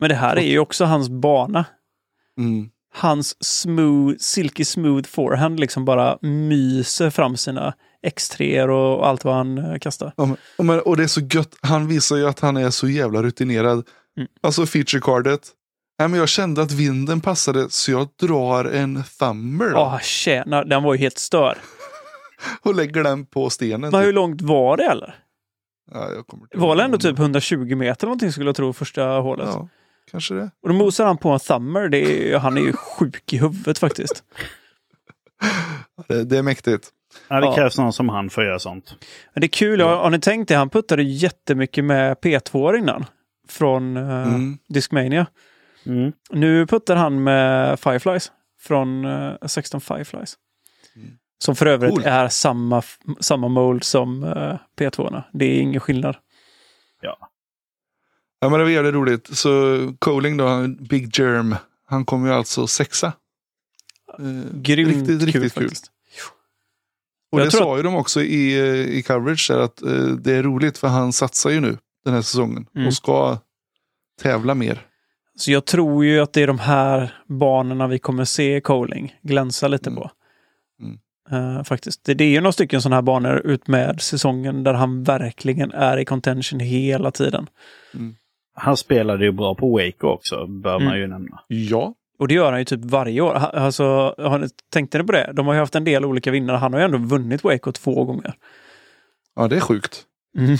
Men det här är ju också hans bana. Mm. Hans smooth, silky smooth forehand liksom bara myser fram sina X3 och allt vad han eh, kastar. Ja, men, och det är så gött. Han visar ju att han är så jävla rutinerad. Mm. Alltså featurecardet. Nej, men jag kände att vinden passade så jag drar en thummer då, Ja, tjena, den var ju helt stör. och lägger den på stenen. Men typ. hur långt var det eller? Ja, Det var ihåg. ändå typ 120 meter någonting skulle jag tro, första hålet. Ja, kanske det. Och då mosar han på en thummer. Det är, han är ju sjuk i huvudet faktiskt. det. Det är mäktigt. Ja, det Ja. krävs någon som han för att göra sånt. Men det är kul, har, har ni tänkt det? Han puttade jättemycket med P2 innan. Från uh, Mm. Discmania. Mm. Nu puttar han med Fireflies. Från uh, 16 Fireflies. Mm. Som för övrigt Coolt. är samma, samma mold som uh, P2. Det är ingen skillnad. Ja, men det var jävligt roligt. Så Coling då, Big Germ. Han kom ju alltså sexa. Eh, Grymt riktigt, riktigt kul. faktiskt. Och Jag det sa ju de också i, eh, i coverage där att eh, det är roligt för han satsar ju nu den här säsongen Mm. och ska tävla mer. Så jag tror ju att det är de här banorna vi kommer se Coling glänsa lite Mm. på. Mm. Eh, faktiskt. Det, det är ju några stycken sådana här banor ut med säsongen där han verkligen är i contention hela tiden. Han spelade ju bra på Waco också, bör man Mm. ju nämna. Ja. Och det gör han ju typ varje år. Alltså, har ni, tänkte ni på det? De har ju haft en del olika vinnare. Han har ju ändå vunnit Waco två gånger. Ja, det är sjukt. Mm.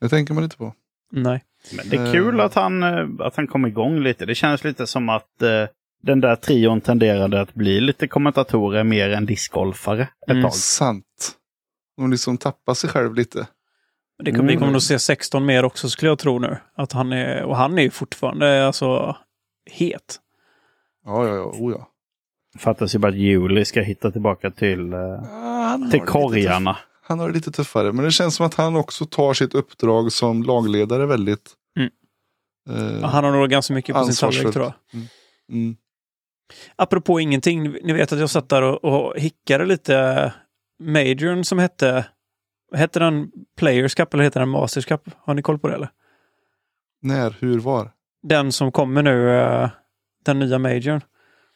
Det tänker man inte på. Nej. Men det är kul att han, eh, att han kom igång lite. Det känns lite som att eh, den där trion tenderade att bli lite kommentatorer mer än discgolfare ett Mm. tag. Sant. De liksom tappar sig själv lite. Det kommer, Vi Mm. kommer nog se 16 mer också skulle jag tro nu. Att han är, och han är ju fortfarande alltså het. Ja, ja, ja. Oh, ja. Fattas ju bara att Juli ska hitta tillbaka till, eh, han har till korgarna. tuff- Han har det lite tuffare. Men det känns som att han också tar sitt uppdrag som lagledare väldigt... Mm. eh, Han har nog ganska mycket på sin tallrik tror jag. mm. Apropå ingenting, ni- ni vet att jag satt där och, och hickade lite Majorn som hette, hette den Players Cup eller heter den Masters Cup? Har ni koll på det eller? När, hur, var? Den som kommer nu, eh, den nya Majorn.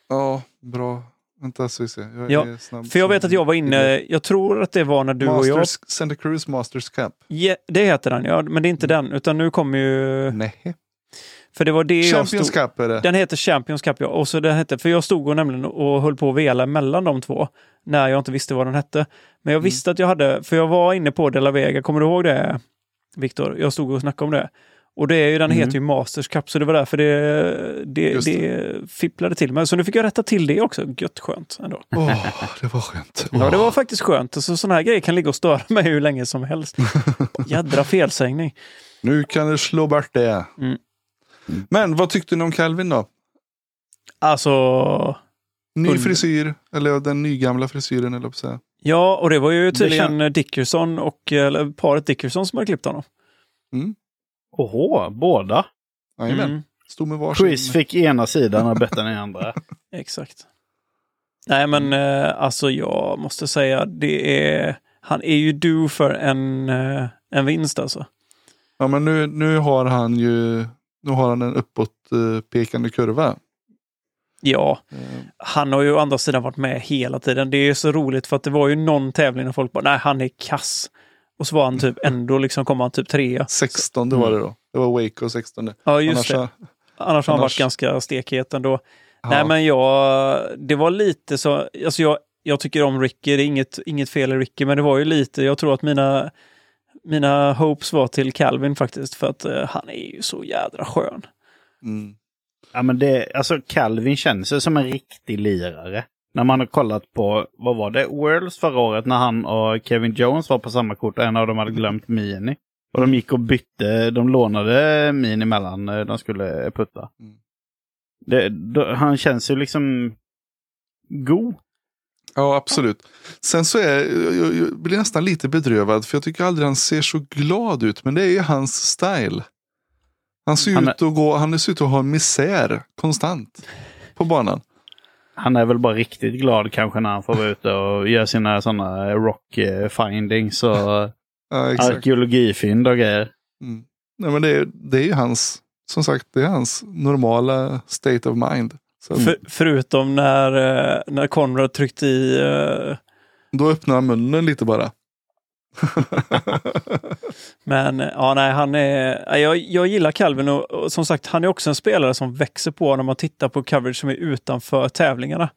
Ja, bra. Vänta så vi ser. Jag Ja, snabb För jag vet att jag var inne, jag tror att det var när du och jag... Masters, Santa Cruz Masters Cup. Ja, det heter den, ja, men det är inte den, utan nu kommer ju... Nej. För det var det jag Champions stod... Cup är det. Den heter Champions Cup, ja. Och så den hette, för jag stod och nämligen och höll på att vela mellan de två. När jag inte visste vad den hette. Men jag Mm. visste att jag hade, för jag var inne på De La Vega, kommer du ihåg det Viktor? Jag stod och snackade om det. Och det är ju, den Mm. heter ju Masters Cup, så det var därför det, det, Just det. fipplade till mig. Så nu fick jag rätta till det också. Gött skönt ändå. Åh, det var skönt. Ja, det var faktiskt skönt. Så sådana här grejer kan ligga och störa mig hur länge som helst. Jädra felsägning. Nu kan du slå bort det. Mm. Men vad tyckte ni om Calvin då? Alltså, Ny frisyr, eller den nygamla frisyren eller på ja, och det var ju tydligen kän- Dickerson och eller paret Dickerson som hade klippt honom. Oho, båda. Jajamän. Mm, Stod med varsin. Chris fick ena sidan och Bettan i andra. exakt. Nej, men eh, alltså jag måste säga, det är, han är ju du för en, eh, en vinst alltså. Ja, men nu, nu har han ju nu har han en uppåt eh, pekande kurva. Ja, Eh, han har ju å andra sidan varit med hela tiden. Det är så roligt för att det var ju någon tävling när folk bara, nej han är kass. Och så var han typ ändå liksom, kom han typ trea. 16 det var det då. Det var Waco 16. Ja, just Annars, det. så- Annars har han varit annars- ganska stekhet ändå. ja. Nej, men jag, det var lite så, alltså jag, jag tycker om Ricky, det är inget, inget fel i Ricky, men det var ju lite, jag tror att mina, mina hopes var till Calvin faktiskt, för att eh, han är ju så jädra skön. Mm. Ja, men det, alltså Calvin känns ju som en riktig lirare. När man har kollat på, vad var det, Worlds förra året när han och Kevin Jones var på samma kort och en av dem hade glömt Mini. Och de gick och bytte, de lånade Mini mellan när de skulle putta. Mm. Det, då, han känns ju liksom god. Ja, absolut. Sen så är jag, jag, blir nästan lite bedrövad för jag tycker aldrig han ser så glad ut. Men det är ju hans style. Han ser Han är- ut att gå, han ser ut att ha misär konstant på banan. Han är väl bara riktigt glad kanske när han får vara ute och göra sina sådana rock eh, findings och Ja, arkeologifynd och grejer. Mm. Nej, men det, är, det är ju hans, som sagt, det är hans normala state of mind. För, förutom när, eh, när Conrad tryckte i eh, Då öppnar han munnen lite bara. Men eh, ja, nej, han är, ja, jag, jag gillar Calvin och, och som sagt, han är också en spelare som växer på när man tittar på coverage som är utanför tävlingarna.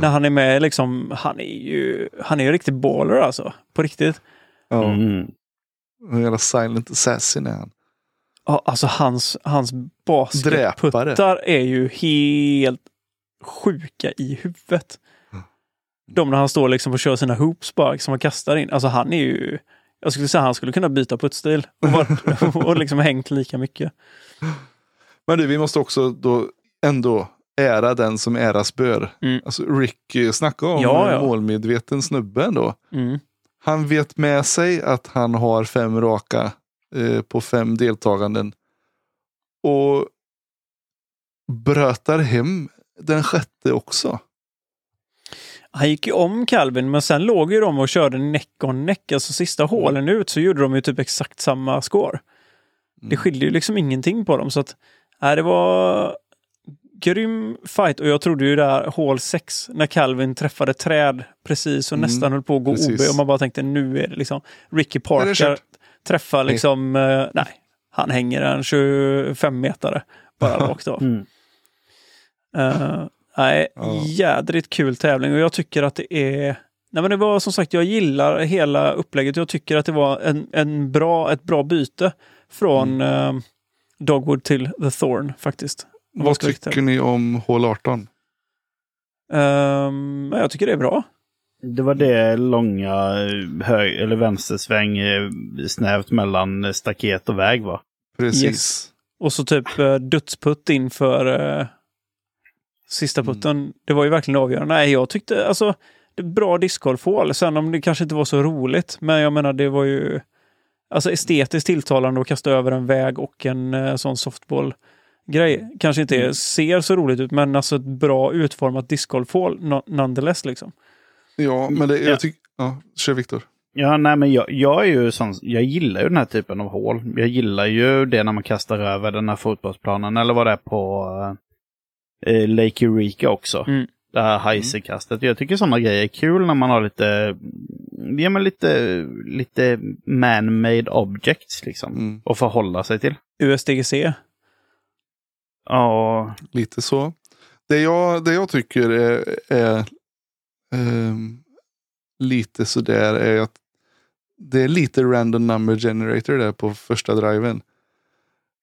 När han är med, liksom, han är ju, han är ju riktigt baller alltså. På riktigt. Ja, Mm. en jävla silent assassin är han. Ja, alltså hans, hans basketputtar är ju helt sjuka i huvudet. De när han står liksom och kör sina hoops bara, som han kastar in. Alltså han är ju, jag skulle säga han skulle kunna byta puttstil och, varit- och liksom hängt lika mycket. Men du, vi måste också då ändå ära den som äras bör. Mm. Alltså Ricky, snacka om Ja, ja. målmedveten snubbe ändå. Mm. Han vet med sig att han har fem raka eh, på fem deltaganden. Och brötar hem den sjätte också. Han gick ju om Calvin, men sen låg ju de och körde neck on neck. Alltså sista hålen ut så gjorde de ju typ exakt samma score. Det skiljer ju liksom ingenting på dem. Så att, nej, det var grym fight. Och jag trodde ju där hål 6 när Calvin träffade träd precis och Mm, nästan höll på att gå precis. OB. Och man bara tänkte nu är det liksom Ricky Parker? Träffar liksom, eh, nej, han hänger en 25 metare bara rakt av. Mm. Uh, nej, jädrigt kul tävling och jag tycker att det är... Nej men det var som sagt, jag gillar hela upplägget. Jag tycker att det var en, en bra, ett bra byte från eh, Dogwood till The Thorn faktiskt. Vad tycker ni om hål 18? Ehm, men jag tycker det är bra. Det var det långa hög eller vänstersväng eh, snävt mellan staket och väg va? Precis. Yes. Och så typ eh, dödsputt inför eh, sista Mm. putten. Det var ju verkligen avgörande. Nej, jag tyckte alltså det är bra discgolfhål. Sen om det kanske inte var så roligt, men jag menar det var ju alltså estetiskt tilltalande att kasta över en väg och en eh, sån softball-grej. Kanske inte Mm. ser så roligt ut, men alltså ett bra utformat discgolfhål no- nonetheless liksom. Ja, men det, Ja. jag tycker... Ja, kör Viktor. Ja, nej men jag, jag är ju sån, jag gillar ju den här typen av hål. Jag gillar ju det när man kastar över den här fotbollsplanen eller vad det är på eh, Lake Eureka också. Mm. Det här heisekastet. Jag tycker sådana grejer är kul när man har lite, ja men lite, lite man-made objects liksom. Mm. Att förhålla sig till. USDGC. Ja, Lite så. Det jag, det jag tycker är, är ehm, lite sådär är att det är lite random number generator där på första driven.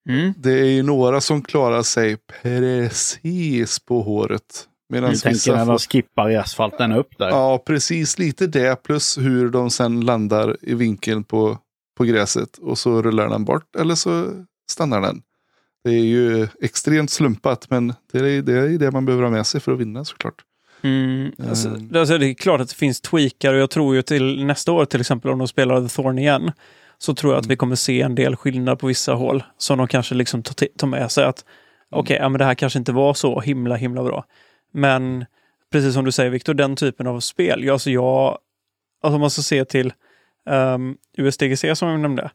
Mm. Det är ju några som klarar sig precis på håret. Medan jag tänker när får, de skippar i asfalten upp där. Ja, precis lite det plus hur de sen landar i vinkeln på, på gräset. Och så rullar den bort eller så stannar den. Det är ju extremt slumpat men det är det, är det man behöver ha med sig för att vinna såklart. Mm, alltså, Mm. det- alltså, det är klart att det finns tweakar och jag tror ju till nästa år till exempel om de spelar The Thorn igen så tror jag att vi kommer se en del skillnad på vissa hål som de kanske liksom tar, med sig att okej, ja, men det här kanske inte var så himla himla bra. Men precis som du säger Viktor, den typen av spel, ja, alltså jag, alltså om man ska se till um, USDGC som jag nämnde,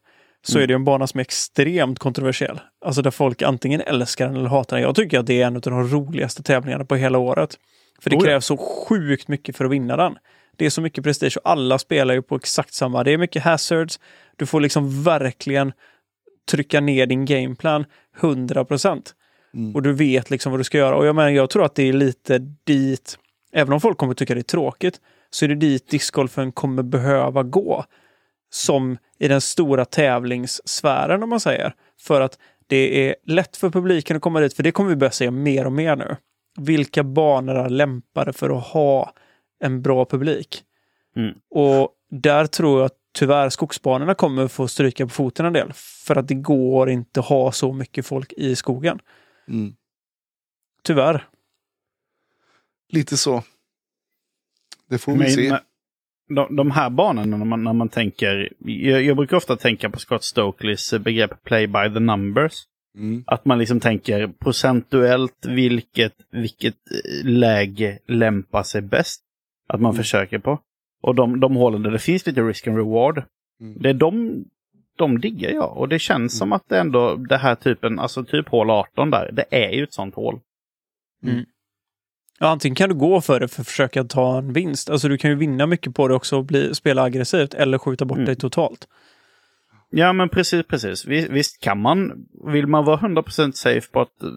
så Mm. är det en bana som är extremt kontroversiell. Alltså där folk antingen älskar den eller hatar den. Jag tycker att det är en av de roligaste tävlingarna på hela året. För det Oh ja. krävs så sjukt mycket för att vinna den. Det är så mycket prestige och alla spelar ju på exakt samma. Det är mycket hazards. Du får liksom verkligen trycka ner din gameplan 100 procent. Mm. Och du vet liksom vad du ska göra. Och jag menar, jag tror att det är lite dit, även om folk kommer tycka det är tråkigt, så är det dit discgolfen kommer behöva gå. Som i den stora tävlingssfären om man säger. För att det är lätt för publiken att komma dit, för det kommer vi börja se mer och mer nu. Vilka banor är lämpade för att ha en bra publik? Mm. Och där tror jag att tyvärr skogsbanorna kommer få stryka på foten en del. För att det går inte att ha så mycket folk i skogen. Mm. Tyvärr. Lite så. Det får vi Men, se. men de, de här banorna när man, när man tänker, jag, jag brukar ofta tänka på Scott Stokeleys begrepp play by the numbers. Mm. Att man liksom tänker procentuellt vilket, vilket eh, läge lämpar sig bäst. Att man Mm. försöker på. Och de, de hålen där det finns lite risk and reward. Mm. Det är de, de diggar jag. Och det känns som att det ändå, det här typen, alltså typ hål 18 där, det är ju ett sånt hål. Ja, antingen kan du gå för det för att försöka ta en vinst. Alltså du kan ju vinna mycket på det också och bli, spela aggressivt eller skjuta bort Mm. dig totalt. Ja men precis, precis. Visst, kan man, vill man vara 100% safe på att eh,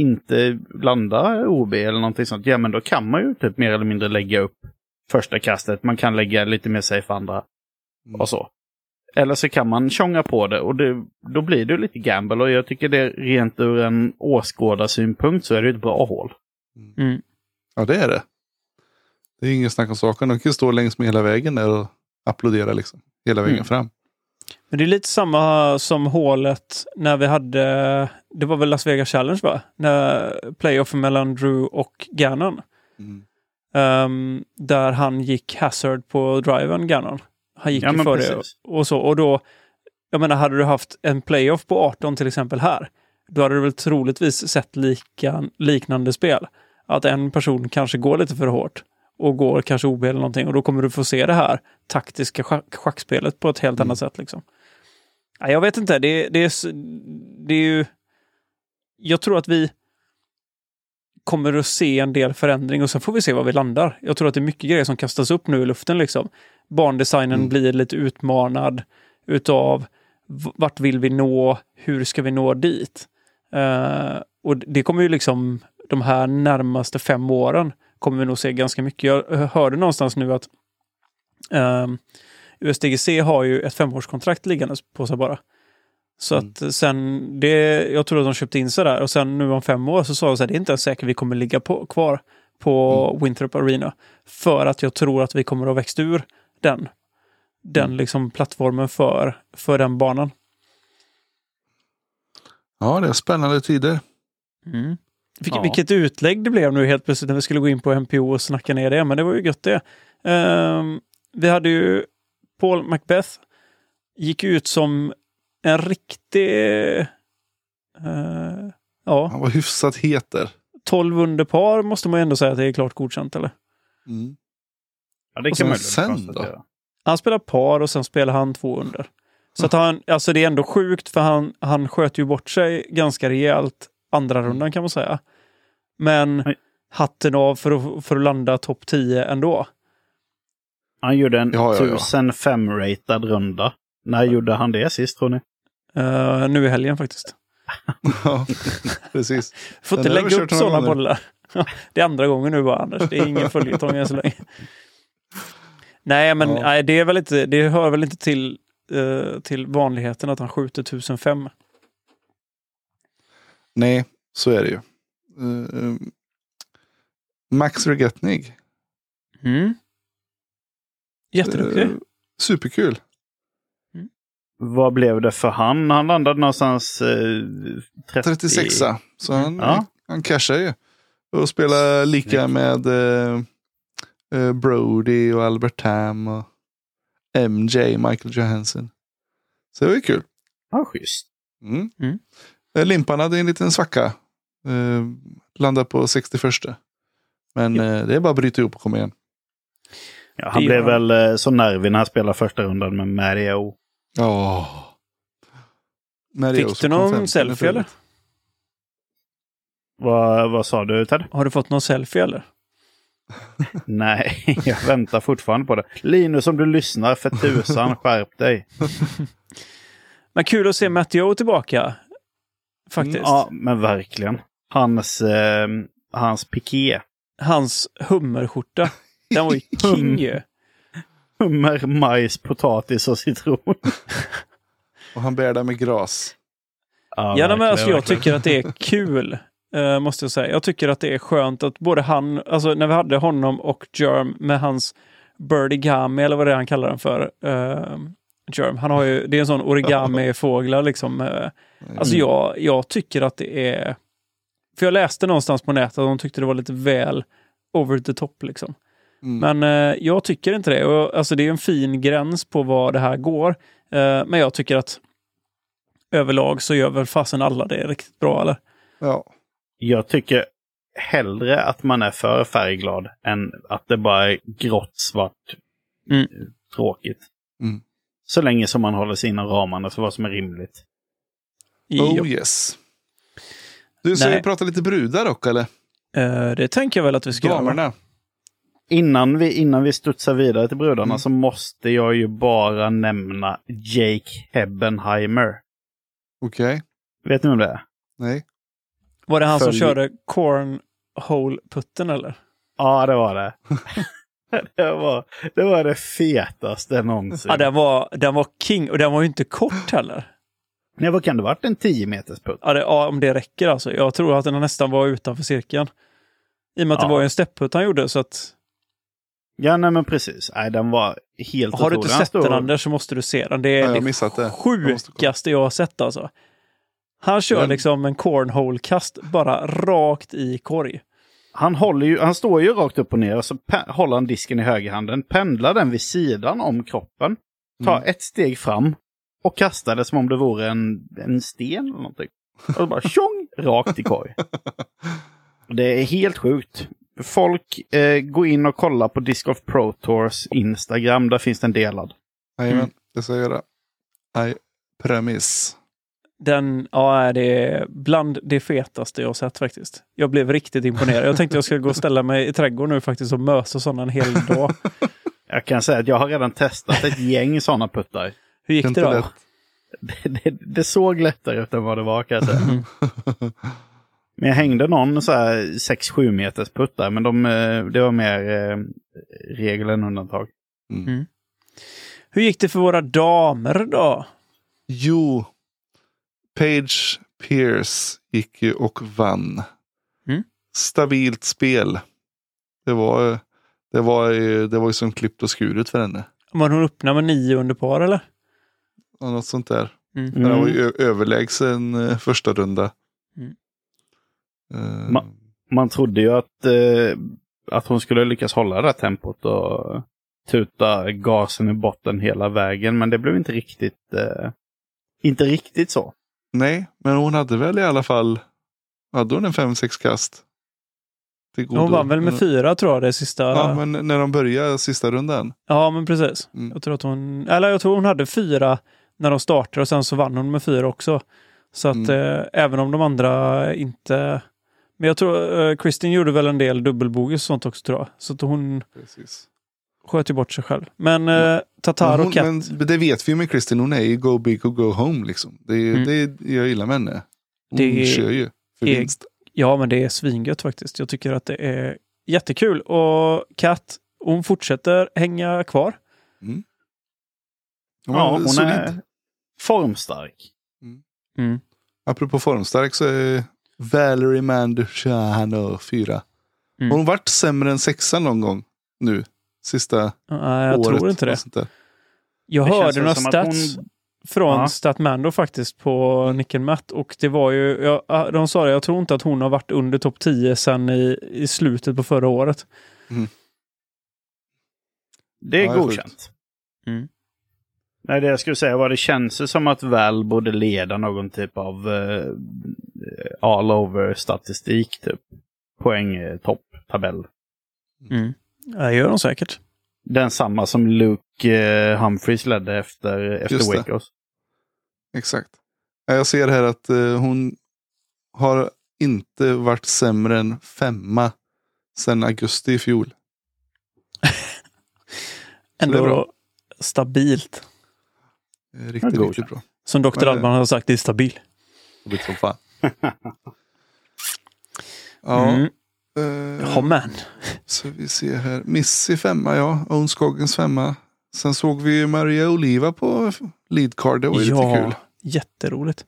inte landa OB eller någonting sånt, ja men då kan man ju typ mer eller mindre lägga upp första kastet. Man kan lägga lite mer safe andra Mm. och så. Eller så kan man tjonga på det och det, då blir det lite gamble och jag tycker det rent ur en åskådarsynpunkt så är det ett bra hål. Mm. Ja, det är det. Det är ingen snack om saken. De kan stå längs med hela vägen där och applådera liksom. Hela vägen Mm. fram. Men det är lite samma som hålet när vi hade, det var väl Las Vegas Challenge va? När playoffen mellan Drew och Gannon. Mm. Ehm, där han gick hazard på driven, Gannon. Han gick Ja, ju men för det precis. och så. Och då, jag menar, hade du haft en playoff på 18 till exempel här, då hade du väl troligtvis sett lika, liknande spel. Att en person kanske går lite för hårt och går kanske OB eller någonting och då kommer du få se det här taktiska schack, schackspelet på ett helt Mm. annat sätt. Liksom. Ja, jag vet inte, det, det, är, det är ju... Jag tror att vi kommer att se en del förändring och sen får vi se var vi landar. Jag tror att det är mycket grejer som kastas upp nu i luften. Liksom. Barndesignen Mm. blir lite utmanad utav vart vill vi nå, hur ska vi nå dit? Eh, och det kommer ju liksom de här närmaste fem åren kommer vi nog se ganska mycket. Jag hörde någonstans nu att eh, USDGC har ju ett femårskontrakt liggande på sig bara. Så Mm. att sen, det, jag tror att de köpte in sig där och sen nu om fem år så sa de så här, det är inte ens säkert vi kommer ligga på, kvar på Mm. Winthrop Arena. För att jag tror att vi kommer att ha växt ur den, den Mm. liksom plattformen för, för den banan. Ja, det är spännande tider. Mm. Vilket, Ja. vilket utlägg det blev nu helt plötsligt när vi skulle gå in på MPO och snacka ner det, men det var ju gött det. Ehm, vi hade ju Paul Macbeth, gick ut som en riktig... eh, ja, Han var hyfsat het där. 12 under par måste man ändå säga att det är klart godkänt, eller? Mm. Ja, det Och kan man sen då? Han spelar par och sen spelar han två under. Så att han, alltså det är ändå sjukt för han, han sköt ju bort sig ganska rejält andra rundan kan man säga. Men hatten av för att, för att landa topp 10 ändå. Han gjorde en Ja, ja, ja. 1005-ratad runda. När gjorde han det sist tror ni? Eh, nu i helgen faktiskt. Ja, precis. Får inte lägga upp sådana gånger. bollar. det är andra gången nu bara Anders. Det är ingen följetong än så länge. Nej, men Ja. nej, det, är väl inte, det hör väl inte till, eh, till vanligheten att han skjuter 1005. Nej, så är det ju. Eh, Max Regetnig. Mm. Jätteduktig. Eh, superkul. Vad blev det för han? Han landade någonstans eh, 30... 36 Så han, Ja. han cashar ju. Och spelar lika med eh, eh, Brody och Albert Tam och MJ, Michael Johansson. Så det var ju kul. Ja, schysst. Mm. Mm. Eh, Limpan hade en liten svacka. Eh, landade på 61. Men eh, det är bara att bryta ihop och komma igen. Ja, han Det blev han. väl eh, så nervig när han spelade första rundan med Mario. Är Fick du någon selfie eller? Vad, vad sa du Ted? Har du fått någon selfie eller? Nej, jag väntar fortfarande på det. Linus, om du lyssnar, för tusan, skärp dig. Men kul att se Matt Joe tillbaka. Faktiskt. Ja, men verkligen. Hans, eh, hans piké. Hans hummerskjorta. Den var ju king ju. Hummer, majs, potatis och citron. Och han bär där med gras. Ja, nej, men alltså, jag tycker att det är kul. eh, måste jag säga. Jag tycker att det är skönt att både han, alltså när vi hade honom och Germ med hans Birdigami eller vad det är han kallar den för. Uh, Germ, han har ju, det är en sån origami-fåglar liksom. eh. Alltså jag, jag tycker att det är... För jag läste någonstans på nätet att de tyckte det var lite väl over the top liksom. Mm. Men eh, jag tycker inte det. Och, alltså, det är en fin gräns på vad det här går. Eh, men jag tycker att överlag så gör väl fasen alla det riktigt bra, eller? Ja. Jag tycker hellre att man är för färgglad än att det bara är grått, svart, Mm. eh, tråkigt. Mm. Så länge som man håller sig inom ramarna för vad som är rimligt. Oh Jo. yes. Du, ska Nej. vi prata lite brudar dock eller? Eh, det tänker jag väl att vi ska göra. Damerna. Innan vi, innan vi studsar vidare till brudarna Mm. så måste jag ju bara nämna Jake Hebbenheimer. Okej. Vet ni om det är? Nej. Var det han som Följ- körde cornhole-putten eller? Ja, det var det. det, var, det var det fetaste någonsin. Ja, den var, den var king och den var ju inte kort heller. Nej, vad kan det varit? En 10 meters putt? Ja, det, ja, om det räcker alltså. Jag tror att den nästan var utanför cirkeln. I och med att Ja. det var ju en steppputt han gjorde så att Ja, nej men precis. Nej, den var helt har du inte sett den Anders så måste du se den. Det är jag har det missat det. Jag kolla. sjukaste jag har sett alltså. Han kör Den- liksom en cornhole-kast bara rakt i korg. Han, håller ju, han står ju rakt upp och ner och så håller han disken i högerhanden, pendlar den vid sidan om kroppen, tar Mm. ett steg fram och kastar det som om det vore en, en sten eller någonting. Och så bara tjong, rakt i korg. Det är helt sjukt. Folk, eh, gå in och kolla på Disc of Pro Tours Instagram, där finns den delad. Jajamän, Mm. det ska jag göra. I premis. Den, ja, det är bland det fetaste jag har sett faktiskt. Jag blev riktigt imponerad. Jag tänkte jag skulle gå och ställa mig i trädgården nu faktiskt och mösa sådana en hel dag. Jag kan säga att jag har redan testat ett gäng sådana puttar. Hur gick det Inte då? Det, det, det såg lättare ut än vad det var kan jag säga. Mm. Men jag hängde någon så här 6-7 meters putt där, men de, eh, det var mer eh, regel än undantag. Mm. Hur gick det för våra damer då? Jo, Page Pierce gick ju och vann. Mm. Stabilt spel. Det var, det var, ju- det var ju som klippt och skuret för henne. Var hon öppna med nio under par eller? Och Något sånt där. Mm. Men det var Mm. ju ö- överlägsen eh, första runda. Mm. Eh, Ma- Man trodde ju att, eh, att hon skulle lyckas hålla det här tempot och tuta gasen i botten hela vägen, men det blev inte riktigt, eh, inte riktigt så. nej, men hon hade väl i alla fall, hade hon en 5-6 kast? Hon vann väl med fyra tror jag det sista. Ja, men när de började sista rundan. Ja, men precis. Mm. Jag tror att hon, eller jag tror hon hade fyra när de startade och sen så vann hon med fyra också. Så att Mm. eh, även om de andra inte... Men jag tror eh, Kristin gjorde väl en del dubbelbogey och sånt också tror jag. Så att hon Precis. sköt ju bort sig själv. Men eh, Tatar Men och Kat. Men det vet vi ju med Kristin, hon är ju go big och go home liksom. Det är, Mm. det är, jag gillar med henne. Hon Det kör ju för är- vinst. Ja, men det är svingött faktiskt. Jag tycker att det är jättekul. Och Kat, hon fortsätter hänga kvar. Ja, hon solid. är formstark. Mm. Apropå formstark så är Valerie Manduciano fyra. Mm. Har hon varit sämre än sexan någon gång nu? Sista Nej, jag året? tror inte det. och sånt där. Jag Det hörde några stats hon- från Ja. Statmando faktiskt på Nickel Matt och det var ju, ja, de sa det, jag tror inte att hon har varit under topp 10 sedan i, i slutet på förra året. Det är Ja, godkänt. Mm. Nej, det jag skulle säga var det känns som att Val borde leda någon typ av eh, all over statistik, typ. Poäng, eh, topp, tabell. Mm. Ja, det gör de säkert. Den samma som Luke eh, Humphreys ledde efter, efter. Wacos. Exakt. Ja, Jag ser här att eh, hon har inte varit sämre än femma sedan augusti i fjol. Ändå bra. stabilt. Är Riktigt, Ja, riktigt bra. Som Dr. Men, eh, Alban har sagt, det är stabil. Jobbigt som fan. ja, Mm. eh, Ja, men. så vi ser här. Missy femma, ja. Onsskogens femma. Sen såg vi Maria Oliva på lead card. Det var ju lite kul. jätteroligt.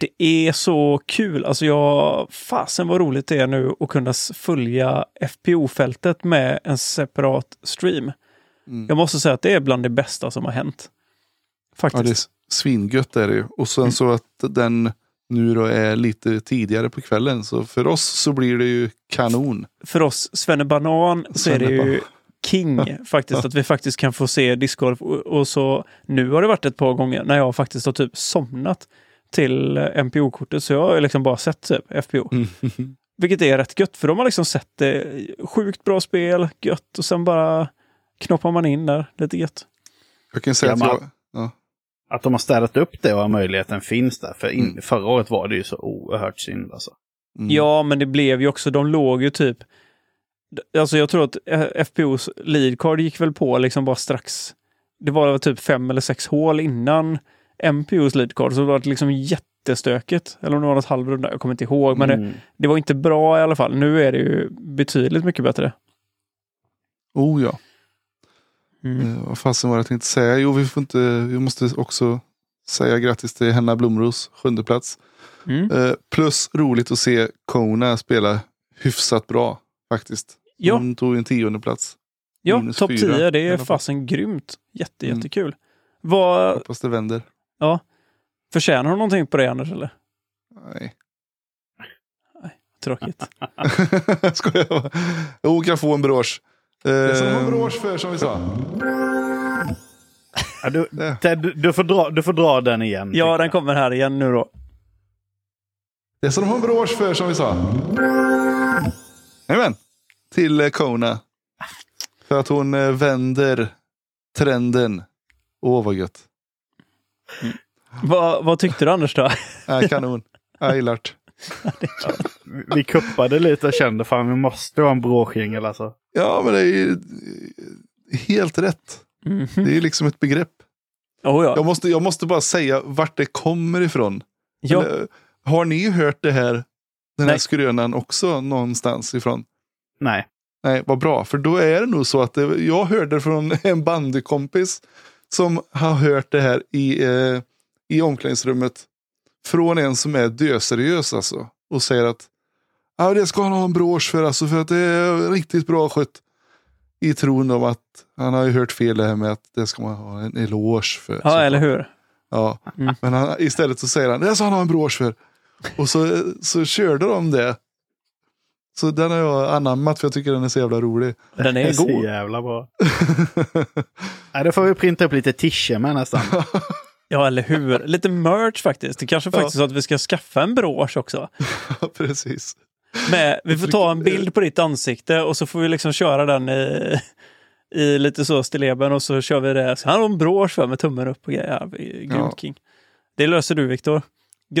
Det är så kul. Alltså jag, fasen vad roligt det är nu att kunna följa FPO-fältet med en separat stream. Mm. Jag måste säga att det är bland det bästa som har hänt. Ja, Faktiskt. det är svingött är det ju. Och sen Mm. så att den nu då är lite tidigare på kvällen. Så för oss så blir det ju kanon. För oss Svennebanan så är det ju king faktiskt. Att vi faktiskt kan få se discgolf. Och, så nu har det varit ett par gånger när jag faktiskt har typ somnat till MPO-kortet. Så jag har liksom bara sett typ FPO. Vilket är rätt gött, för de har liksom sett det. Sjukt bra spel, gött och sen bara knoppar man in där. Lite gött. Jag kan säga Ja, att jag... Ja. Att de har städat upp det och möjligheten finns där. För in, Mm. förra året var det ju så oerhört synd alltså. Mm. Ja, men det blev ju också, de låg ju typ... Alltså jag tror att eh, FPOs lead card gick väl på liksom bara strax. Det var typ fem eller sex hål innan MPOs lead card, så det var det liksom jättestökigt. Eller om det var något halvrunda, jag kommer inte ihåg. Men det, Mm. det var inte bra i alla fall. Nu är det ju betydligt mycket bättre. Oh ja. Mm. Eh, vad fasen var det jag tänkte säga? Jo, vi, får inte, vi måste också säga grattis till Henna Blomros sjunde plats. Mm. Eh, plus roligt att se Kona spela hyfsat bra faktiskt. Ja. Hon tog en tionde plats. Ja, topp 10, det är fasen grymt. Jätte, Mm. jättekul. Vad, Hoppas det vänder. förtjänar hon någonting på det Anders eller? Nej. Tråkigt. Skojar jag bara. Jo, Hon kan få en brosch. Det som hon brosch för som vi sa. Ja, du. Ted, du, får dra, du får dra den igen. Ja, den kommer här igen nu då. Det som hon brosch för som vi sa. Jajamän. Till eh, Kona. För att hon eh, vänder trenden. Åh vad gött. Vad, vad tyckte du Anders då? Äh, kanon. Jag gillar det. Vi kuppade lite och kände fan vi måste ha en bråkjingel alltså. Ja, men det är ju helt rätt. Mhm. Det är liksom ett begrepp. Oh, ja. Jag måste, jag måste bara säga vart det kommer ifrån. ja. Eller, har ni hört det här, den här Nej. skrönan också någonstans ifrån? Nej. Nej, vad bra. För då är det nog så att det, jag hörde från en bandykompis som har hört det här i, eh, i omklädningsrummet. Från en som är döseriös alltså. Och säger att ah, det ska han ha en brosch för alltså för att det är riktigt bra skött. I tron om att han har ju hört fel det här med att det ska man ha en eloge för. ja, eller hur? Ja, Mm. men han, istället så säger han det ska han ha en brosch för. Och så, så körde de det. Så den har jag anammat för jag tycker den är så jävla rolig. Den är så god. jävla bra. Nej, då får vi printa upp lite tischer med nästan. Ja, eller hur? Lite merch faktiskt. Det kanske Ja. faktiskt är så att vi ska skaffa en brosch också. Ja, precis. Men vi får ta en bild på ditt ansikte och så får vi liksom köra den i, i lite så stilleben och så kör vi det. Så han har en brosch med tummen upp och grejer. Grymt Ja. King. Det löser du Viktor.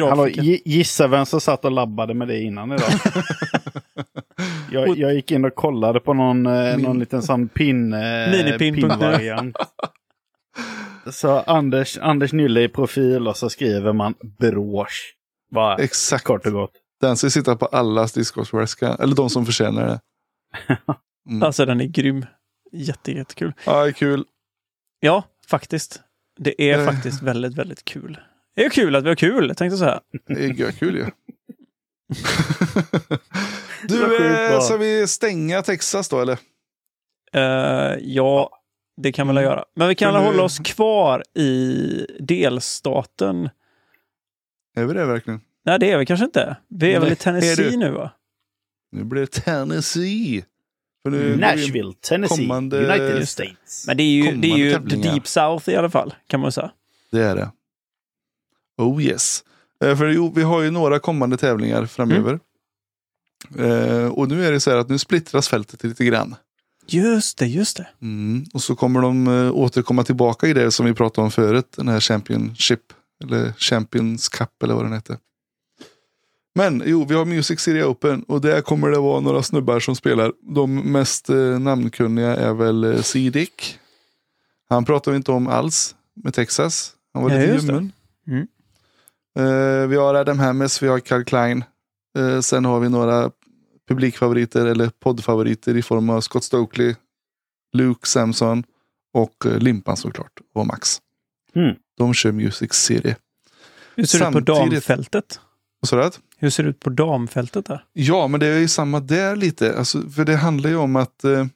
Hallå, gissa vem som satt och labbade med det innan idag? jag, jag gick in och kollade på någon, eh, Min- någon liten sån pin, eh, Minipin.nu. pinvariant. Så Anders, Anders Nylle i profil och så skriver man brosch. Bara Exakt. kort och gott. Den ska sitta på allas discgolfväska. Eller de som förtjänar det. Mm. Alltså den är grym. Jätte, jättekul. Ja, det är kul. Ja, faktiskt. Det är Eh. faktiskt väldigt, väldigt kul. Det är kul att vi har kul, tänkte jag säga. Det är görkul ju. Du, eh, ska vi stänga Texas då eller? Eh, ja, det kan vi väl göra. Men vi kan väl hålla oss kvar i delstaten. Är vi det verkligen? Nej, det är vi kanske inte. Vi är väl Nej, i Tennessee nu va? Nu blir det Tennessee. Nashville, Tennessee, kommande- United. States. Men det är ju, det är ju the deep south i alla fall, kan man säga. Det är det. Oh yes. Eh, för jo, vi har ju några kommande tävlingar framöver. Eh, och nu är det så här att nu splittras fältet lite grann. Just det, just det. Mm. Och så kommer de eh, återkomma tillbaka i det som vi pratade om förut. Den här Championship. Eller Champions Cup eller vad den heter. Men jo, vi har Music City Open och där kommer det vara några snubbar som spelar. De mest eh, namnkunniga är väl eh, C-Dick. Han pratar vi inte om alls med Texas. Han var Ja, lite ljummen. Mm. Eh, vi har Adam Hammes, vi har Carl Klein. Eh, sen har vi några publikfavoriter eller poddfavoriter i form av Scott Stokely, Luke Samson och eh, Limpan såklart. Och Max. Mm. De kör Music City. Hur ser det ut på Samtidigt- damfältet? Och så att, Hur ser det ut på damfältet där? ja, men det är ju samma där lite. Alltså, för det handlar ju om att eh,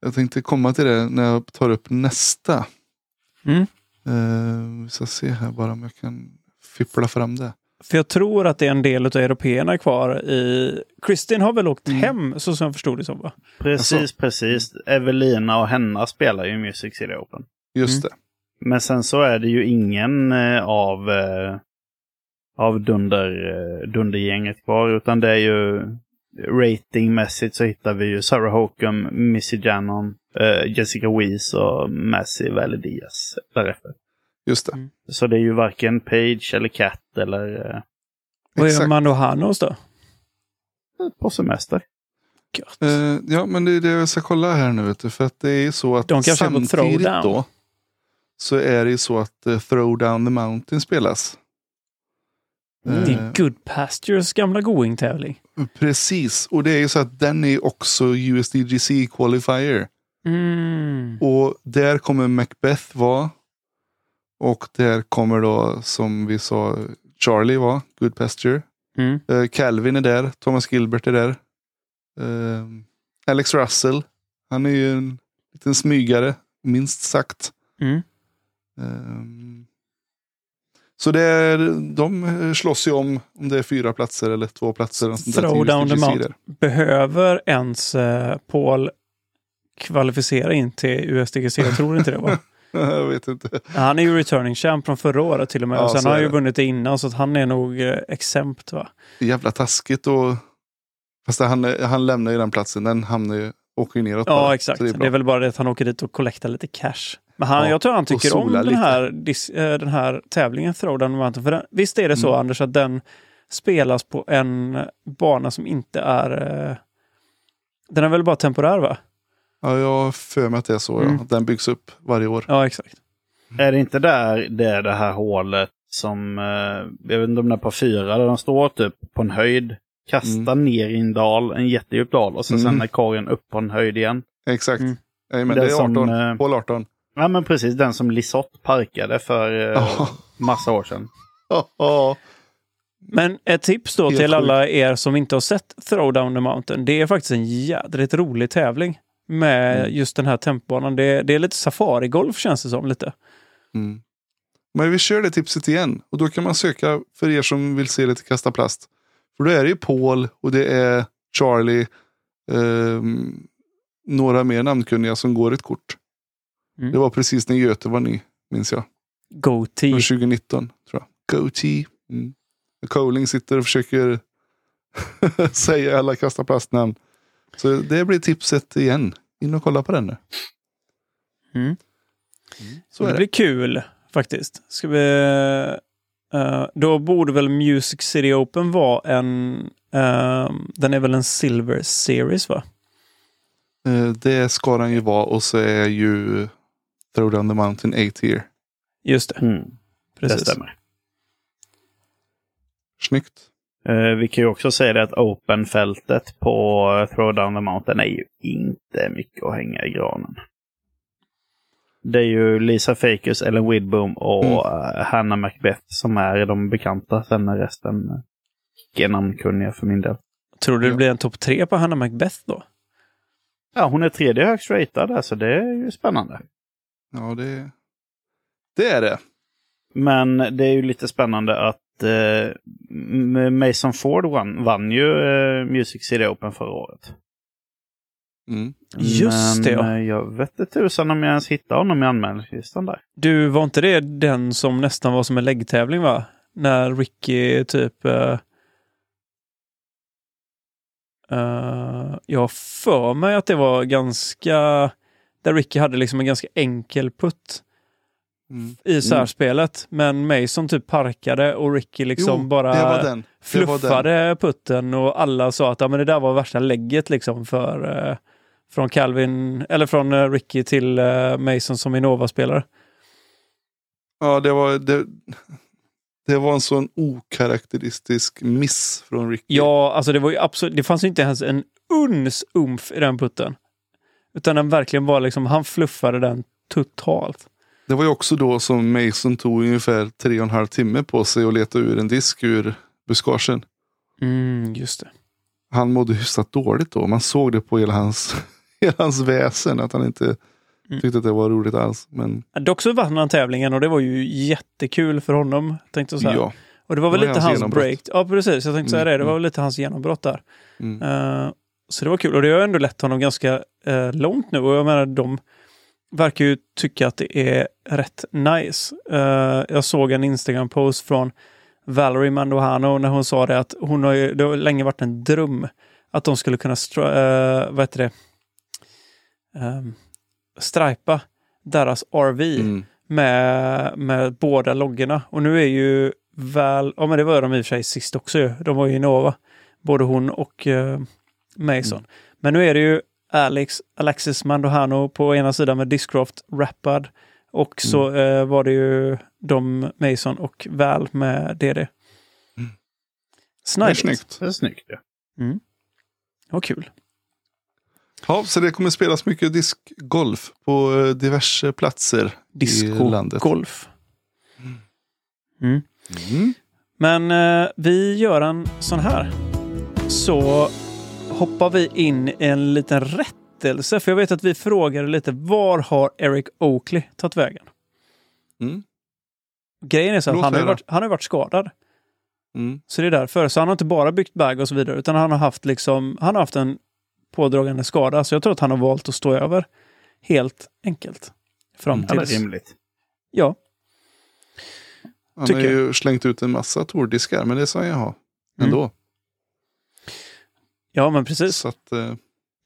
jag tänkte komma till det när jag tar upp nästa. Mm. Eh, vi ska se här bara om jag kan fippla fram det. För jag tror att det är en del av européerna kvar i... Kristin har väl åkt Mm. hem, så som jag förstod det som va? Precis, Alltså. precis. Evelina och Henna spelar ju Music City Open. Just Mm. det. Men sen så är det ju ingen eh, av, eh, av dunder, eh, dundergänget kvar, utan det är ju ratingmässigt så hittar vi ju Sarah Hokum, Missy Jannon, eh, Jessica Weiss och Massey Valedias därefter. Just det. Mm. Så det är ju varken Page eller Cat eller eh, Vad är Exakt. Mandohanos då? på semester. Eh, ja, men det är det jag ska kolla här nu. Du, för att det är så att De samtidigt throwdown. då så är det ju så att uh, Throw Down the Mountain spelas. Mm. Det Eh, är Good Pastures gamla Going-tävling. Precis, och det är ju så att den är också USDGC Qualifier. Mm. Och där kommer Macbeth vara. Och där kommer då, som vi sa, Charlie vara, Good Pasture. Mm. Eh, Calvin är där, Thomas Gilbert är där. Eh, Alex Russell, han är ju en liten smygare, minst sagt. Mm. Ehm, Så det är, de slåss ju om om det är fyra platser eller två platser. eller något sånt där till Throw down the där. Behöver ens eh, Paul kvalificera in till USDGC? Jag tror inte det va? Jag vet inte. Han är ju returning champ från förra året till och med. Ja, och sen har är han ju det. vunnit det innan så att han är nog eh, exempt va? Jävla taskigt och Fast han, han lämnar ju den platsen. Den hamnar ju, åker ju neråt Ja, bara. exakt. Det det är, är bra. väl bara det att han åker dit och collectar lite cash. Men han, Ja, jag tror han tycker om den här, dis, eh, den här tävlingen Throwdown Mountain. För den, visst är det så Mm. Anders att den spelas på en bana som inte är... Eh, den är väl bara temporär va? Ja, jag har för mig att det är så. Mm. Ja. Den byggs upp varje år. Ja, exakt. Är det inte där det är det här hålet som, eh, jag vet inte om det är på fyra, där de står typ på en höjd, kastar ner i en dal, en jättedjup dal och sen, Mm. sen är korgen upp på en höjd igen. Exakt. Mm. Jajamän, Det det är är som, 18. eh, Hål 18. Ja men precis, den som Lisotte parkade för eh, massa år sedan. Men ett tips då Helt till alla er som inte har sett Throwdown the Mountain. Det är faktiskt en jädrigt rolig tävling med Mm. just den här tempbanan. Det, det är lite safarigolf känns det som lite. Mm. Men vi kör det tipset igen. Och då kan man söka för er som vill se lite kasta plast. För då är det ju Paul och det är Charlie. ehm, några mer namnkunniga som går ett kort. Mm. Det var precis när Göte var ny, minns jag. Goatee. Från 2019, tror jag. Goatee. Mm. Cowling sitter och försöker säga alla kasta plastnamn. Så det blir tipset igen. In och kolla på den nu. Mm. Så det det. blir kul faktiskt. Ska vi, eh, då borde väl Music City Open vara en... eh, den är väl en Silver Series va? Eh, Det ska den ju vara och så är ju Throw Down the Mountain 8 tier. Just det, Mm, det precis. stämmer. Snyggt. Eh, vi kan ju också säga det att Open-fältet på Throwdown the Mountain är ju inte mycket att hänga i granen. Det är ju Lisa Fakers, Ellen Widbom och Mm. eh, Hannah Macbeth som är de bekanta. Sen är resten eh, icke namnkunniga för min del. Tror du det blir en topp tre på Hannah Macbeth då? Ja, hon är tredje högst ratad så det är ju spännande. Ja, det, det är det. Men det är ju lite spännande att eh, Mason Ford vann, vann ju eh, Music City Open förra året. Mm. Just det, Men ja. eh, jag vet inte tusan om jag ens hittar honom i anmälningslistan där. Du, var inte det den som nästan var som en läggtävling va? När Ricky typ... Uh, jag har för mig att det var ganska... Där Ricky hade liksom en ganska enkel putt Mm. i särspelet. Men Mason typ parkade och Ricky liksom Jo, bara fluffade putten och alla sa att ja, men det där var värsta lägget liksom för eh, från Calvin, eller från eh, Ricky till eh, Mason som Innova-spelare. Ja, det var, det, det var en sån okaraktäristisk miss från Ricky. Ja, alltså det var ju absolut, det fanns inte ens en uns umf i den putten. Utan den verkligen var liksom, han fluffade den totalt. Det var ju också då som Mason tog ungefär tre och en halv timme på sig att leta ur en disk ur buskagen. Mm, just det. Han mådde hyfsat dåligt då. Man såg det på hela hans, hela hans väsen att han inte Mm. tyckte att det var roligt alls. Men Dock så vann han tävlingen och det var ju jättekul för honom. Tänkte så här. ja. Och det var väl Det var lite hans hans break. Ja, precis. Jag tänkte säga Mm, det. Det var mm. väl lite hans genombrott där. Mm. Eh, så det var kul. Och det har ändå lett honom ganska eh, långt nu. Och jag menar, de verkar ju tycka att det är rätt nice. Eh, jag såg en Instagram-post från Valerie Mandohano när hon sa det att hon har ju, det har länge varit en dröm att de skulle kunna stra- eh, vad heter det? Um, stripa deras RV Mm. med, med båda loggorna. Och nu är ju väl, ja men det var de i och för sig sist också ju. De var ju i Nova. Både hon och eh, Mason. Mm. Men nu är det ju Alex, Alexis Mandohano på ena sidan med Discraft Rappad. Och så Mm. eh, var det ju de Mason och Val med DD. Det är snyggt. Det är snyggt ja. Mm. Det var kul. Ja, så det kommer spelas mycket diskgolf på eh, diverse platser i landet. Disco-golf. Mm. Mm. Men eh, vi gör en sån här. Så hoppar vi in i en liten rättelse. För jag vet att vi frågade lite var har Eric Oakley tagit vägen? Mm. Grejen är så att Låt han har, varit, han har varit skadad. Mm. Så det är därför. Så han har inte bara byggt bag och så vidare. Utan han har haft liksom, han har haft en pådragande skada. Så jag tror att han har valt att stå över. Helt enkelt. Fram Mm. Ja, det är tills... rimligt. Ja. Han Tycker har ju slängt ut en massa tordiskar, men det sa jag ha Mm. Ändå. ja, men precis. Så att, eh,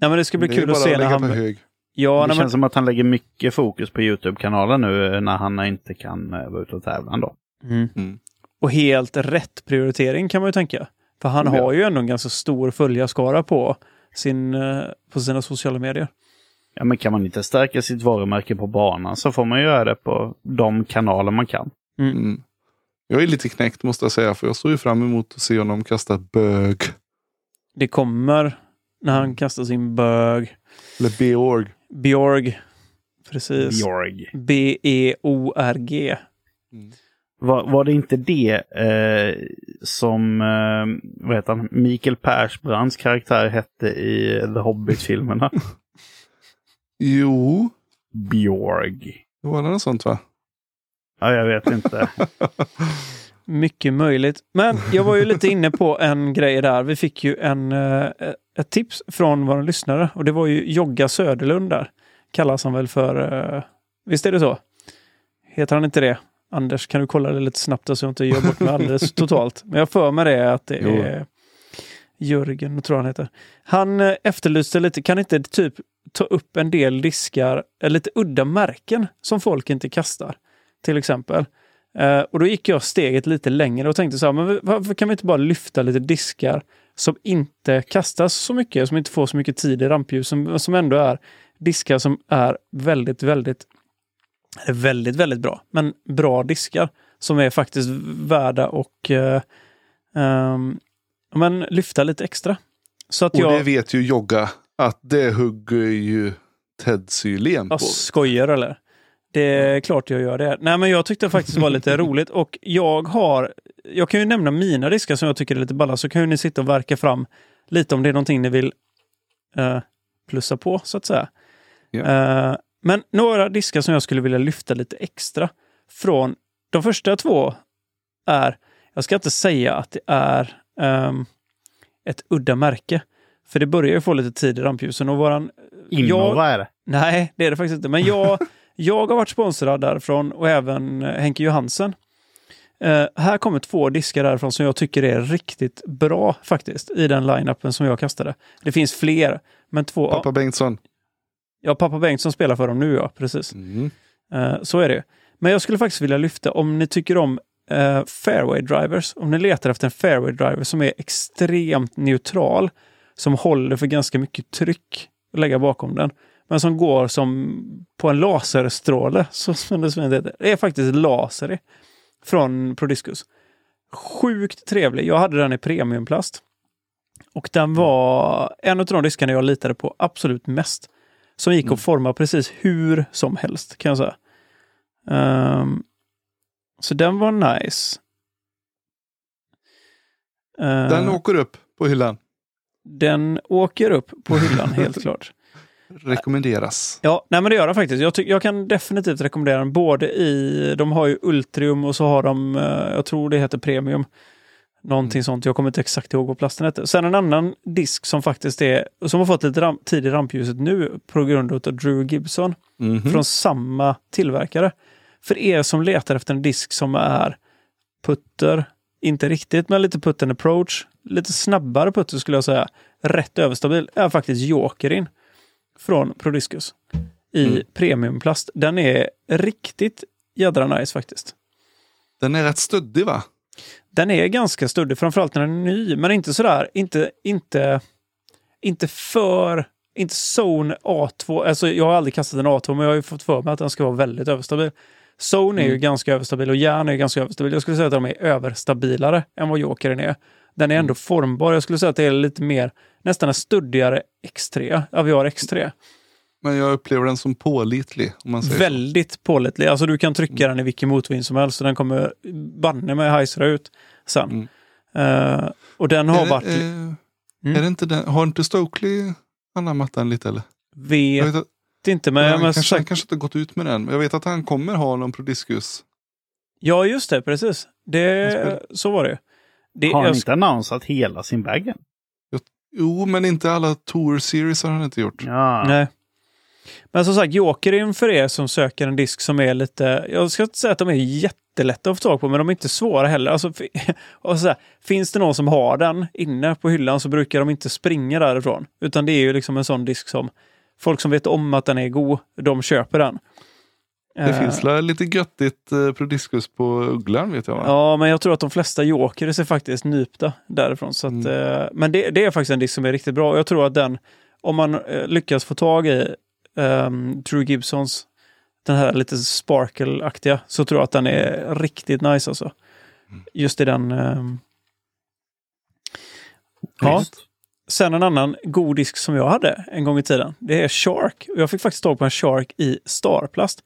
Ja, men det ska bli det kul att se när han... på hög. Ja, det nej, känns men... som att han lägger mycket fokus på YouTube-kanalen nu eh, när han inte kan eh, vara ute och tävla då. Mm. Mm. Och helt rätt prioritering kan man ju tänka. För han Ja. har ju ändå en ganska stor följarskara på, sin, eh, på sina sociala medier. Ja, men kan man inte stärka sitt varumärke på banan så får man göra det på de kanaler man kan. Mm. Jag är lite knäckt måste jag säga, för jag såg ju fram emot att se honom kasta bög. Det kommer när han kastar sin bög. Eller Beorg. Bjorg. Precis. Bjorg. B-E-O-R-G. Var, var det inte det eh, som eh, vad heter han? Mikael Persbrandts karaktär hette i The Hobbit-filmerna? Jo, Bjorg. det var något sånt va? Ja, jag vet inte. Mycket möjligt. Men jag var ju lite inne på en grej där. Vi fick ju en, eh, ett tips från våra lyssnare och det var ju Jogga Söderlund där. Kallas han väl för... eh, Visst är det så? Heter han inte det? Anders, kan du kolla det lite snabbt så jag inte gör bort mig alldeles totalt. Men jag för mig det att det Jo. är Jörgen, tror han heter. Han eh, efterlyste lite, kan inte typ ta upp en del diskar, eh, lite udda märken som folk inte kastar? Till exempel. Eh, och då gick jag steget lite längre och tänkte så här, men varför kan vi inte bara lyfta lite diskar som inte kastas så mycket, som inte får så mycket tid i rampljus, som, som ändå är diskar som är väldigt, väldigt, väldigt, väldigt bra, men bra diskar som är faktiskt värda och ehm, ja, men lyfta lite extra. Så att Och jag... det vet ju Jogga att det hugger ju Ted Sylén på. Jag skojar eller? Det är klart jag gör det. Nej men jag tyckte det faktiskt var lite roligt och jag har, jag kan ju nämna mina diskar som jag tycker är lite balla så kan ju ni sitta och verka fram lite om det är någonting ni vill eh, plussa på så att säga. Ja. Eh, men några diskar som jag skulle vilja lyfta lite extra från de första två är, jag ska inte säga att det är ehm, ett udda märke. För det börjar ju få lite tid i rampljusen och våran... Innova är det. Nej, det är det faktiskt inte. Men jag, jag har varit sponsrad därifrån och även eh, Henke Johansen. Eh, här kommer två diskar därifrån som jag tycker är riktigt bra faktiskt i den line-upen som jag kastade. Det finns fler, men två... Pappa Bengtsson. Ja, pappa Bengtsson spelar för dem nu, ja. Precis. Mm. Eh, så är det. Men jag skulle faktiskt vilja lyfta, om ni tycker om eh, fairway drivers, om ni letar efter en fairway driver som är extremt neutral, som håller för ganska mycket tryck att lägga bakom den, men som går som på en laserstråle, så som det heter. Det är faktiskt laser från Prodiscus. Sjukt trevlig. Jag hade den i premiumplast. Och den var en av de diskarna jag litade på absolut mest. Som gick att forma precis hur som helst, kan jag säga. Ehm, så den var nice. Ehm, Den åker upp på hyllan. den åker upp på hyllan, helt klart. Rekommenderas. Ja, nej men det gör den faktiskt. Jag, jag kan definitivt rekommendera den både i, de har ju Ultrium och så har de, eh, jag tror det heter Premium. Någonting sånt, jag kommer inte exakt ihåg vad plasten heter. Sen en annan disk som faktiskt är, som har fått lite ram, tid i rampljuset nu på grund av Drew Gibson. Mhm. från samma tillverkare. För er som letar efter en disk som är putter, inte riktigt, men lite putter and approach, lite snabbare putter skulle jag säga, rätt överstabil, är faktiskt Jokerin från Prodiscus i Mm. premiumplast. Den är riktigt jädra nice faktiskt. Den är rätt stöddig va? Den är ganska stöddig, framförallt när den är ny, men inte sådär, inte, inte, inte för, inte zone A2. Alltså jag har aldrig kastat en A2, men jag har ju fått för mig att den ska vara väldigt överstabil. Zone är ju Mm. ganska överstabil och järn är ganska överstabil. Jag skulle säga att de är överstabilare än vad Jokern är. Den är ändå Mm. formbar. Jag skulle säga att det är lite mer, nästan en stöddigare X3, Aviar X3. Men jag upplever den som pålitlig. Om man säger så. Väldigt pålitlig. Alltså du kan Mm. trycka den i vilken motvind som helst och den kommer banne med hajsra ut sen. Mm. Eh, och den har är, varit... det, eh, är det inte den, har inte Stokely anammat den lite eller? Jag vet vet att, inte, men, han, men kanske, sagt, han kanske inte gått ut med den. Men jag vet att han kommer ha någon Prodiscus. Ja, just det, precis. Det, så var det. Det Har han jag, inte annonsat hela sin bag än? Jo, men inte alla Tour Series har han inte gjort. Ja. Nej. Men som sagt, Jokerin för er som söker en disk som är lite, jag ska inte säga att de är jättelätta att få tag på, men de är inte svåra heller. Alltså, och så här, finns det någon som har den inne på hyllan så brukar de inte springa därifrån. Utan det är ju liksom en sån disk som folk som vet om att den är god, de köper den. Det Eh, finns lite göttigt eh, Prodiscus på Ugglan vet jag va? Ja, men jag tror att de flesta jokers är faktiskt nypta därifrån. Så att, Mm. eh, men det, det är faktiskt en disk som är riktigt bra. Jag tror att den, om man lyckas få tag i um, True Gibsons, den här lite sparkle-aktiga, så tror jag att den är riktigt nice alltså. Just i den... Um... Ja. Sen en annan god disk som jag hade en gång i tiden. Det är Shark. Jag fick faktiskt tag på en Shark i Starplast.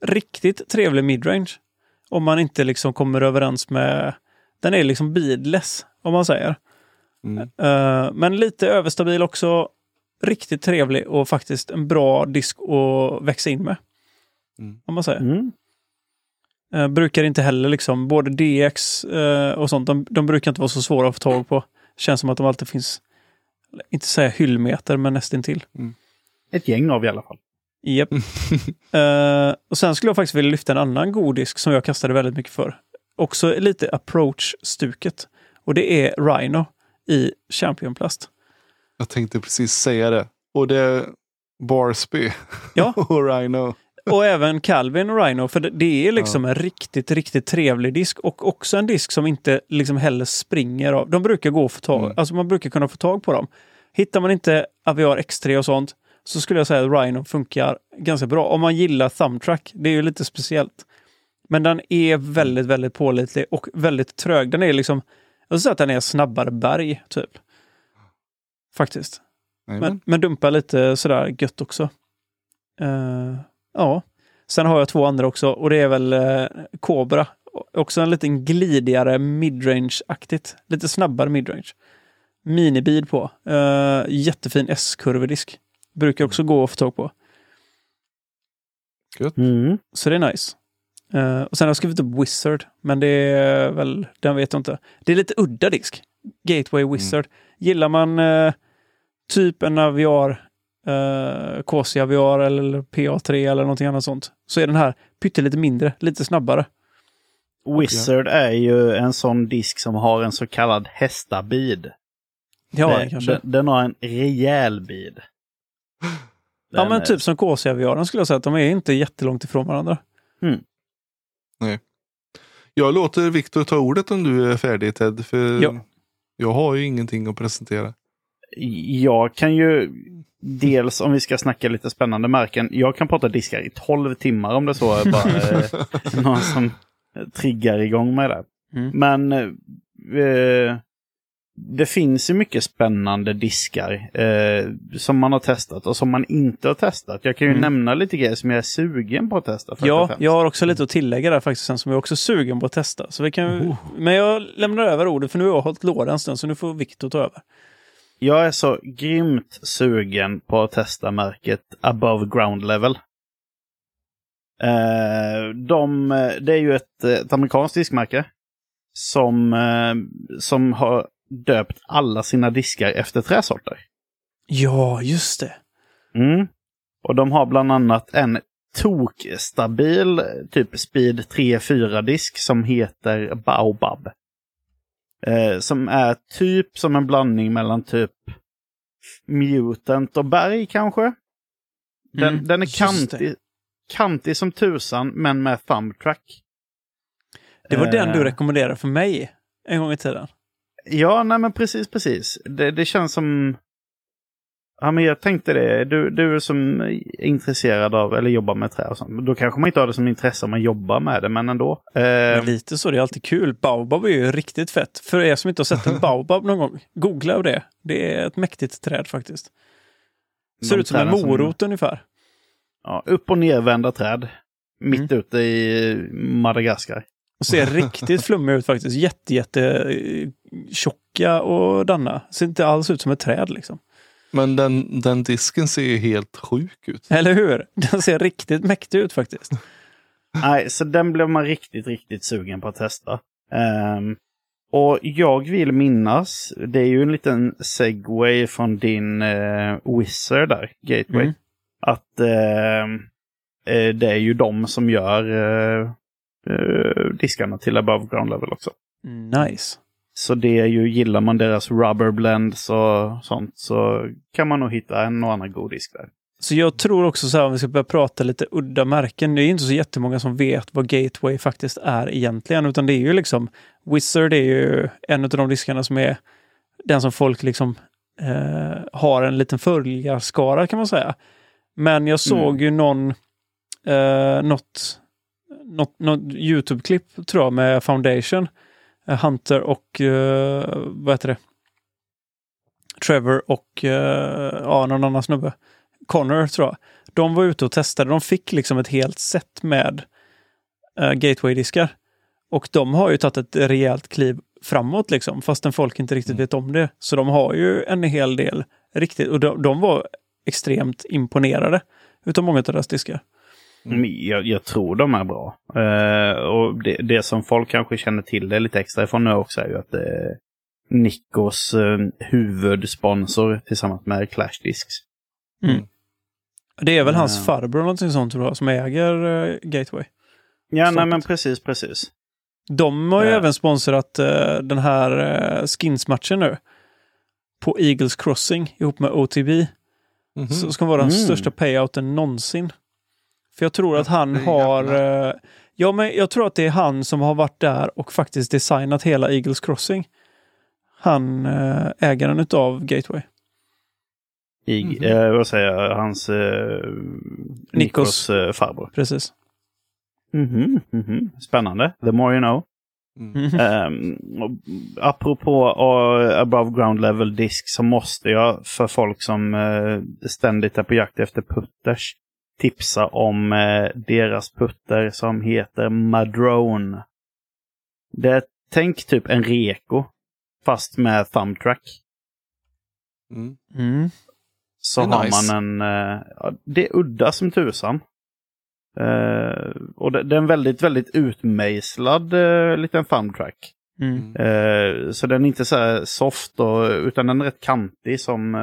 Riktigt trevlig midrange. Om man inte liksom kommer överens med... Den är liksom beadless, om man säger. Mm. Eh, men lite överstabil också. Riktigt trevlig och faktiskt en bra disk att växa in med. Mm. Om man säger. Mm. Eh, brukar inte heller liksom, både DX eh, och sånt, de, de brukar inte vara så svåra att få tag på. Känns som att de alltid finns, inte säga hyllmeter, men nästintill. Ett gäng av i alla fall. Japp. Eh, och sen skulle jag faktiskt vilja lyfta en annan god disk som jag kastade väldigt mycket för. Också lite approach-stuket. Och det är Rhino i Championplast. Jag tänkte precis säga det. Och det är Barsby Ja. och Rhino. Och även Calvin och Rhino, för det, det är liksom en riktigt, riktigt trevlig disk och också en disk som inte liksom heller springer av. De brukar gå att få tag, Mm. alltså man brukar kunna få tag på dem. Hittar man inte Aviar X3 och sånt så skulle jag säga att Rhino funkar ganska bra. Om man gillar Thumbtrack, det är ju lite speciellt. Men den är väldigt, väldigt pålitlig och väldigt trög. Den är liksom, jag skulle säga att den är snabbare berg, typ. Faktiskt. Men, Men, men dumpa lite sådär gött också. Eh, ja. Sen har jag två andra också och det är väl uh, Cobra. Också en liten glidigare midrange-aktigt. Lite snabbare midrange. Minibid på. Uh, jättefin S-kurvedisk. Brukar också gå att få tag på. Gött. Mm. Så det är nice. Eh, och sen har jag skrivit upp Wizard, men det är väl, den vet jag inte. Det är lite udda disk. Gateway Wizard. Gillar man eh, typ en Aviar, uh, KC Aviar eller PA3 eller någonting annat sånt, så är den här pyttelite mindre, lite snabbare. Wizard är ju en sån disk som har en så kallad hästabid. Ja, den kanske. Den, den har en rejäl bid. Ja, Den men är- typ som KC Aviaren skulle jag säga att de är inte jättelångt ifrån varandra. Jag låter Viktor ta ordet om du är färdig Ted. För Ja. jag har ju ingenting att presentera. Jag kan ju dels, om vi ska snacka lite spännande märken, jag kan prata diskar i 12 timmar om det så är bara eh, någon som triggar igång med det. Mm. Men eh, det finns ju mycket spännande diskar eh, som man har testat och som man inte har testat. Jag kan ju Mm. nämna lite grejer som jag är sugen på att testa. Ja, jag har också lite att tillägga där faktiskt sen som jag också är sugen på att testa. Så vi kan, Men jag lämnar över ordet för nu har jag hållit låda en stund så nu får Viktor ta över. Jag är så grymt sugen på att testa märket Above Ground Level. Eh, de, det är ju ett, ett amerikanskt diskmärke som, eh, som har döpt alla sina diskar efter träsorter. Ja, just det. Mm. Och de har bland annat en tokstabil typ Speed 3-4-disk som heter Baobab. Eh, som är typ som en blandning mellan typ Mutant och Berg kanske. Den, Mm, den är kantig, kantig som tusan men med thumbtrack. Det var den du Eh, rekommenderade för mig en gång i tiden. Ja, nej men precis, precis. Det, det känns som... Ja, men jag tänkte det. Du, du som är intresserad av, eller jobbar med trä och sånt. Då kanske man inte har det som intresse om man jobbar med det, men ändå. Eh, lite så, det är alltid kul. Baobab är ju riktigt fett. För er som inte har sett en baobab någon gång, googla det. Det är ett mäktigt träd faktiskt. Ser De ut som en träden som- morot ungefär. ja, upp och nervända träd. Mitt Mm. ute i Madagaskar. Och ser riktigt flummiga ut faktiskt. Jätte, jätte eh, tjocka och danna. Ser inte alls ut som ett träd liksom. Men den, den disken ser ju helt sjuk ut. Eller hur? Den ser riktigt mäktig ut faktiskt. Nej, så den blev man riktigt, riktigt sugen på att testa. Ehm, och jag vill minnas, det är ju en liten segway från din uh, Wizard där, Gateway. Mm. Att eh, det är ju de som gör eh, eh, diskarna till Above Ground Level också. Nice. Så det är ju, gillar man deras rubber blends och sånt så kan man nog hitta en och annan god disk där. Så jag tror också så här om vi ska börja prata lite udda märken. Det är inte så jättemånga som vet vad Gateway faktiskt är egentligen. Utan det är ju liksom Wizard är ju en av de diskarna som är den som folk liksom eh, har en liten följarskara kan man säga. Men jag såg ju någon, eh, något, något, något YouTube-klipp tror jag med Foundation. Eh, Hunter och, eh, vad heter det? Trevor och eh, ja, någon annan snubbe. Connor tror jag. De var ute och testade. De fick liksom ett helt set med eh, gateway-diskar. Och de har ju tagit ett rejält kliv framåt liksom, fastän folk inte riktigt vet om det. Så de har ju en hel del riktigt, och de, de var extremt imponerade utav många av deras diskar. Mm. Jag, jag tror de är bra. Eh, och det, det som folk kanske känner till det lite extra ifrån nu också är ju att det är Nikos eh, huvudsponsor tillsammans med Clash Discs. Mm. Det är väl hans farbror eller någonting sånt tror jag, som äger eh, Gateway. Ja, nej men precis, precis. De har ju även sponsrat eh, den här uh, Skins-matchen nu. På Eagles Crossing ihop med OTB. Mhm. Så ska vara den Mm. största payouten någonsin. För jag tror att han har... eh, ja, men jag tror att det är han som har varit där och faktiskt designat hela Eagles Crossing. Han, uh, ägaren utav Gateway. I, Mhm. eh, vad säger jag, hans eh, Nikos eh, farbror. Precis. Mhm, mhm. Spännande. The more you know. Mm. Um, apropå uh, above ground level disk så måste jag för folk som uh, ständigt är på jakt efter putters tipsa om uh, deras putter som heter Madrone. Det är, tänk typ en Reko fast med thumbtrack. Mm. Mm. Så har nice. man en... eh, det är udda som tusan. Eh, och det, det är en väldigt, väldigt utmejslad uh, liten thumbtrack. Mm. Eh, så den är inte så här soft, och, utan den är rätt kantig som...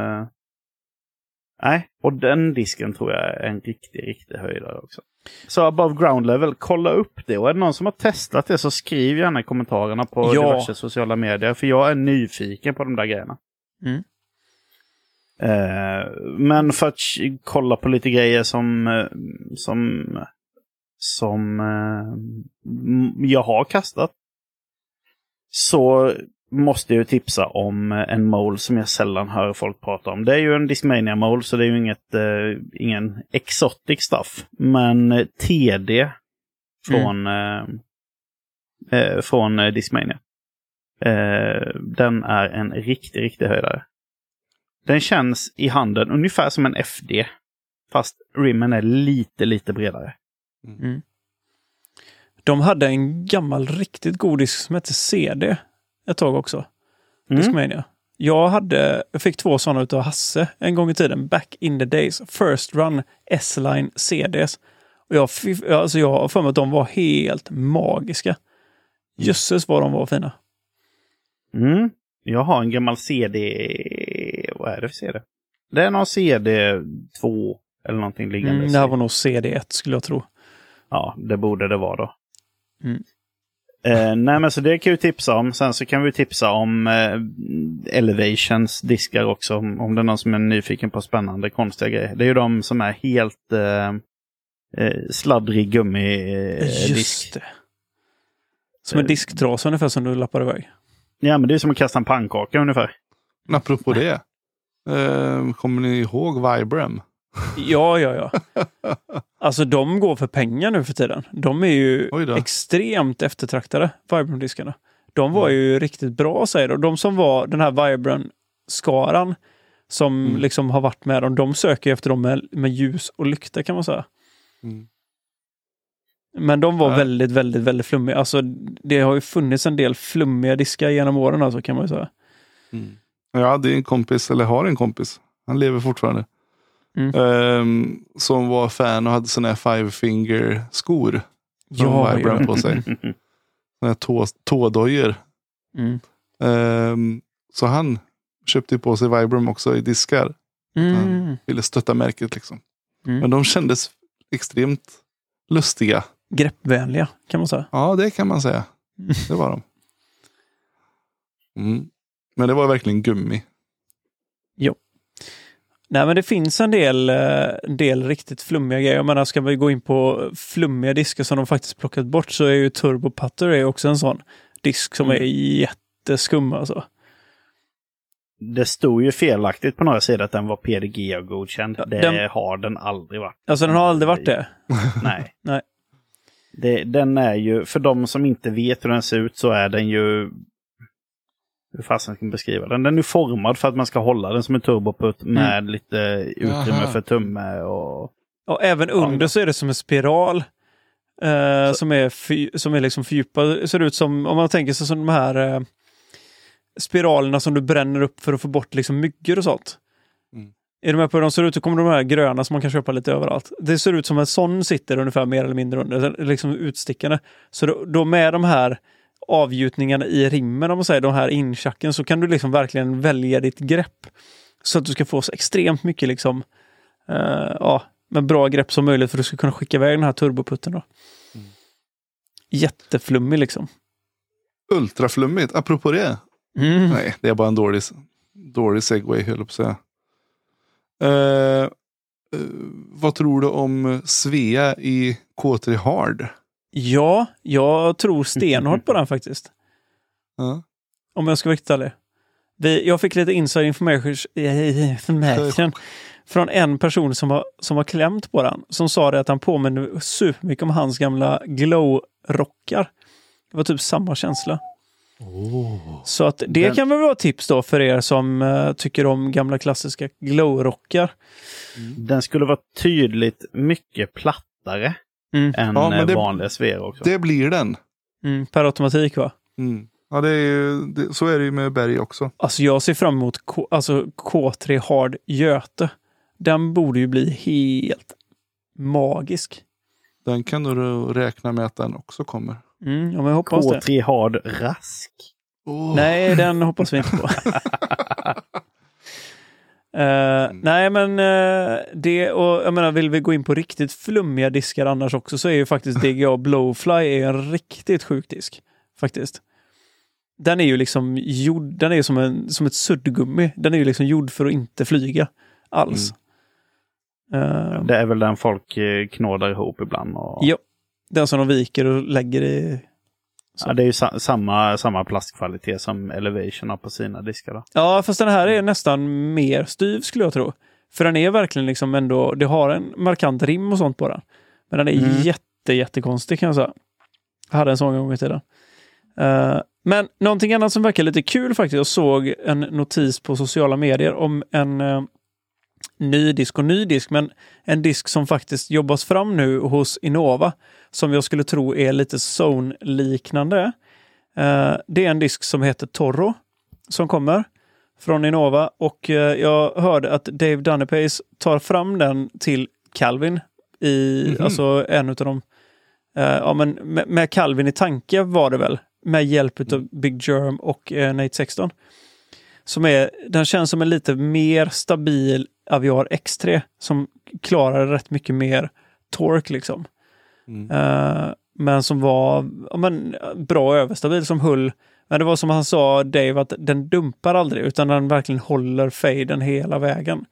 nej, och den disken tror jag är en riktig, riktig höjdare också. Så above ground level, kolla upp det. Och är det någon som har testat det så skriv gärna i kommentarerna på Ja. diverse sociala medier. För jag är nyfiken på de där grejerna. Mm. Eh, men för att kolla på lite grejer som, eh, som, som eh, jag har kastat. Så måste jag tipsa om eh, en mole som jag sällan hör folk prata om. Det är ju en Discmania mole så det är ju inget, eh, ingen exotic stuff. Men eh, TD från, eh, eh, från Discmania. Eh, den är en riktig, riktig höjdare. Den känns i handen ungefär som en FD. Fast rimmen är lite, lite bredare. Mm. De hade en gammal riktigt god disk som hette CD ett tag också. Mm. Discmania. Jag, hade, jag fick två sådana utav Hasse en gång i tiden, back in the days. First run S-line CDs. Och jag, alltså jag har för mig att de var helt magiska. Jösses vad de var fina. Mm. Jag har en gammal CD... Vad är det för CD? Det är någon CD 2 eller någonting liggande. Mm, det här var nog CD1 skulle jag tro. Ja, det borde det vara då. Mm. Eh, nej, men så det kan vi tipsa om. Sen så kan vi tipsa om eh, Elevations diskar också. Om, om det är någon som är nyfiken på spännande, konstiga grejer. Det är ju de som är helt eh, eh, sladdrig gummi-disk. Just det. Som en Eh. disktrasa ungefär som du lappar iväg. Ja, men det är som att kasta en pannkaka ungefär. Men apropå det. Eh, kommer ni ihåg Vibram? Ja, ja, ja. Alltså de går för pengar nu för tiden. De är ju extremt eftertraktade, Vibram-diskarna. De var ju riktigt bra säger de. De som var den här Vibram-skaran som Mm. liksom har varit med dem, de söker efter dem med, med ljus och lykta kan man säga. Mm. Men de var Ja. väldigt, väldigt, väldigt flummiga. Alltså det har ju funnits en del flummiga diskar genom åren alltså kan man ju säga. Mm. Jag hade en kompis, eller har en kompis, han lever fortfarande. Mm. ehm, som var fan och hade sådana här five finger skor. Ja, ja. på sig. Sådana här tå, tådojor. Mm. Ehm, så han köpte på sig Vibram också i diskar. Mm. Ville stötta märket liksom. Mm. Men de kändes extremt lustiga. Greppvänliga kan man säga. Ja, det kan man säga. Det var de. Mm. Men det var verkligen gummi. Nej, men det finns en del, eh, del riktigt flummiga grejer. Jag menar, ska vi gå in på flummiga diskar som de faktiskt plockat bort så är ju Turbo Putter är också en sån disk som är jätteskum alltså. Det stod ju felaktigt på några sidor att den var PDG-godkänd. Ja, det den- har den aldrig varit. Alltså den har aldrig varit det. Nej. Nej. Det, den är ju, för de som inte vet hur den ser ut så är den ju... Hur fasen ska man beskriva den? Den är formad för att man ska hålla den som en turboputt med lite utrymme Jaha. för tumme och... Och även under så är det som en spiral. Eh, som är, fy, som är liksom fördjupad. Ser ut som, om man tänker sig som de här eh, spiralerna som du bränner upp för att få bort liksom myggor och sånt. Mm. Är du med på hur de ser ut? Så kommer de här gröna som man kan köpa lite överallt. Det ser ut som en sån sitter ungefär mer eller mindre under, liksom utstickande. Så då, då med de här avgjutningarna i rimmen, om man säger, de här inchacken, så kan du liksom verkligen välja ditt grepp. Så att du ska få så extremt mycket liksom, eh, ja, med bra grepp som möjligt för att du ska kunna skicka iväg den här turboputten. Då. Mm. Jätteflummig liksom. Ultraflummigt, apropå det. Mm. Nej, det är bara en dålig, dålig segway höll jag på att säga. Eh, eh, vad tror du om Svea i K3 Hard? Ja, jag tror stenhårt på den faktiskt. Ja. Om jag ska vara riktigt ärlig. Jag fick lite inside information, från en person som har, som har klämt på den. Som sa det att han påminner supermycket om hans gamla glow-rockar. Det var typ samma känsla. Så att det Den- kan väl vara ett tips då för er som eh, tycker om gamla klassiska glow-rockar. Den skulle vara tydligt mycket plattare Mm. än Ja, men eh, det- vanliga Svea också. Det blir den. Mm, per automatik va? Mm. Ja, det är ju, det, så är det ju med Berg också. Alltså jag ser fram emot K, alltså K3 Hard Göte. Den borde ju bli helt magisk. Den kan du räkna med att den också kommer. Mm, ja, men jag hoppas det. K3 Hard Rask. Oh. Nej, den hoppas vi inte på. Eh, nej, men eh, det och jag menar, vill vi gå in på riktigt flummiga diskar annars också så är ju faktiskt DGA Blowfly är en riktigt sjuk disk. Faktiskt. Den är ju liksom gjord, den är som, en, som ett suddgummi. Den är ju liksom gjord för att inte flyga alls. Eh, Det är väl den folk knådar ihop ibland. Och... Ja, den som de viker och lägger i... Ja, det är ju sa samma, samma plastkvalitet som Elevation har på sina diskar. Då. Ja, fast den här är nästan mer styv skulle jag tro. För den är verkligen liksom ändå, det har en markant rim och sånt på den. Men den är Mm. jätte, jättekonstig kan jag säga. Jag hade en sån gång i tiden. Eh, men någonting annat som verkar lite kul faktiskt. Jag såg en notis på sociala medier om en uh, ny disk och ny disk, men en disk som faktiskt jobbas fram nu hos Innova. Som jag skulle tro är lite Zone-liknande. Eh, det är en disk som heter Torro som kommer från Innova och eh, jag hörde att Dave Dunnepace tar fram den till Calvin i, Mhm. alltså en utav dem. Eh, ja, men med, med Calvin i tanke var det väl, med hjälp av Big Germ och Nate 16. Som är, den känns som en lite mer stabil Aviar X3 som klarar rätt mycket mer torque liksom. Mm. Eh, men som var ja, men, bra överstabil som hull. Men det var som han sa, Dave, att den dumpar aldrig utan den verkligen håller faden hela vägen.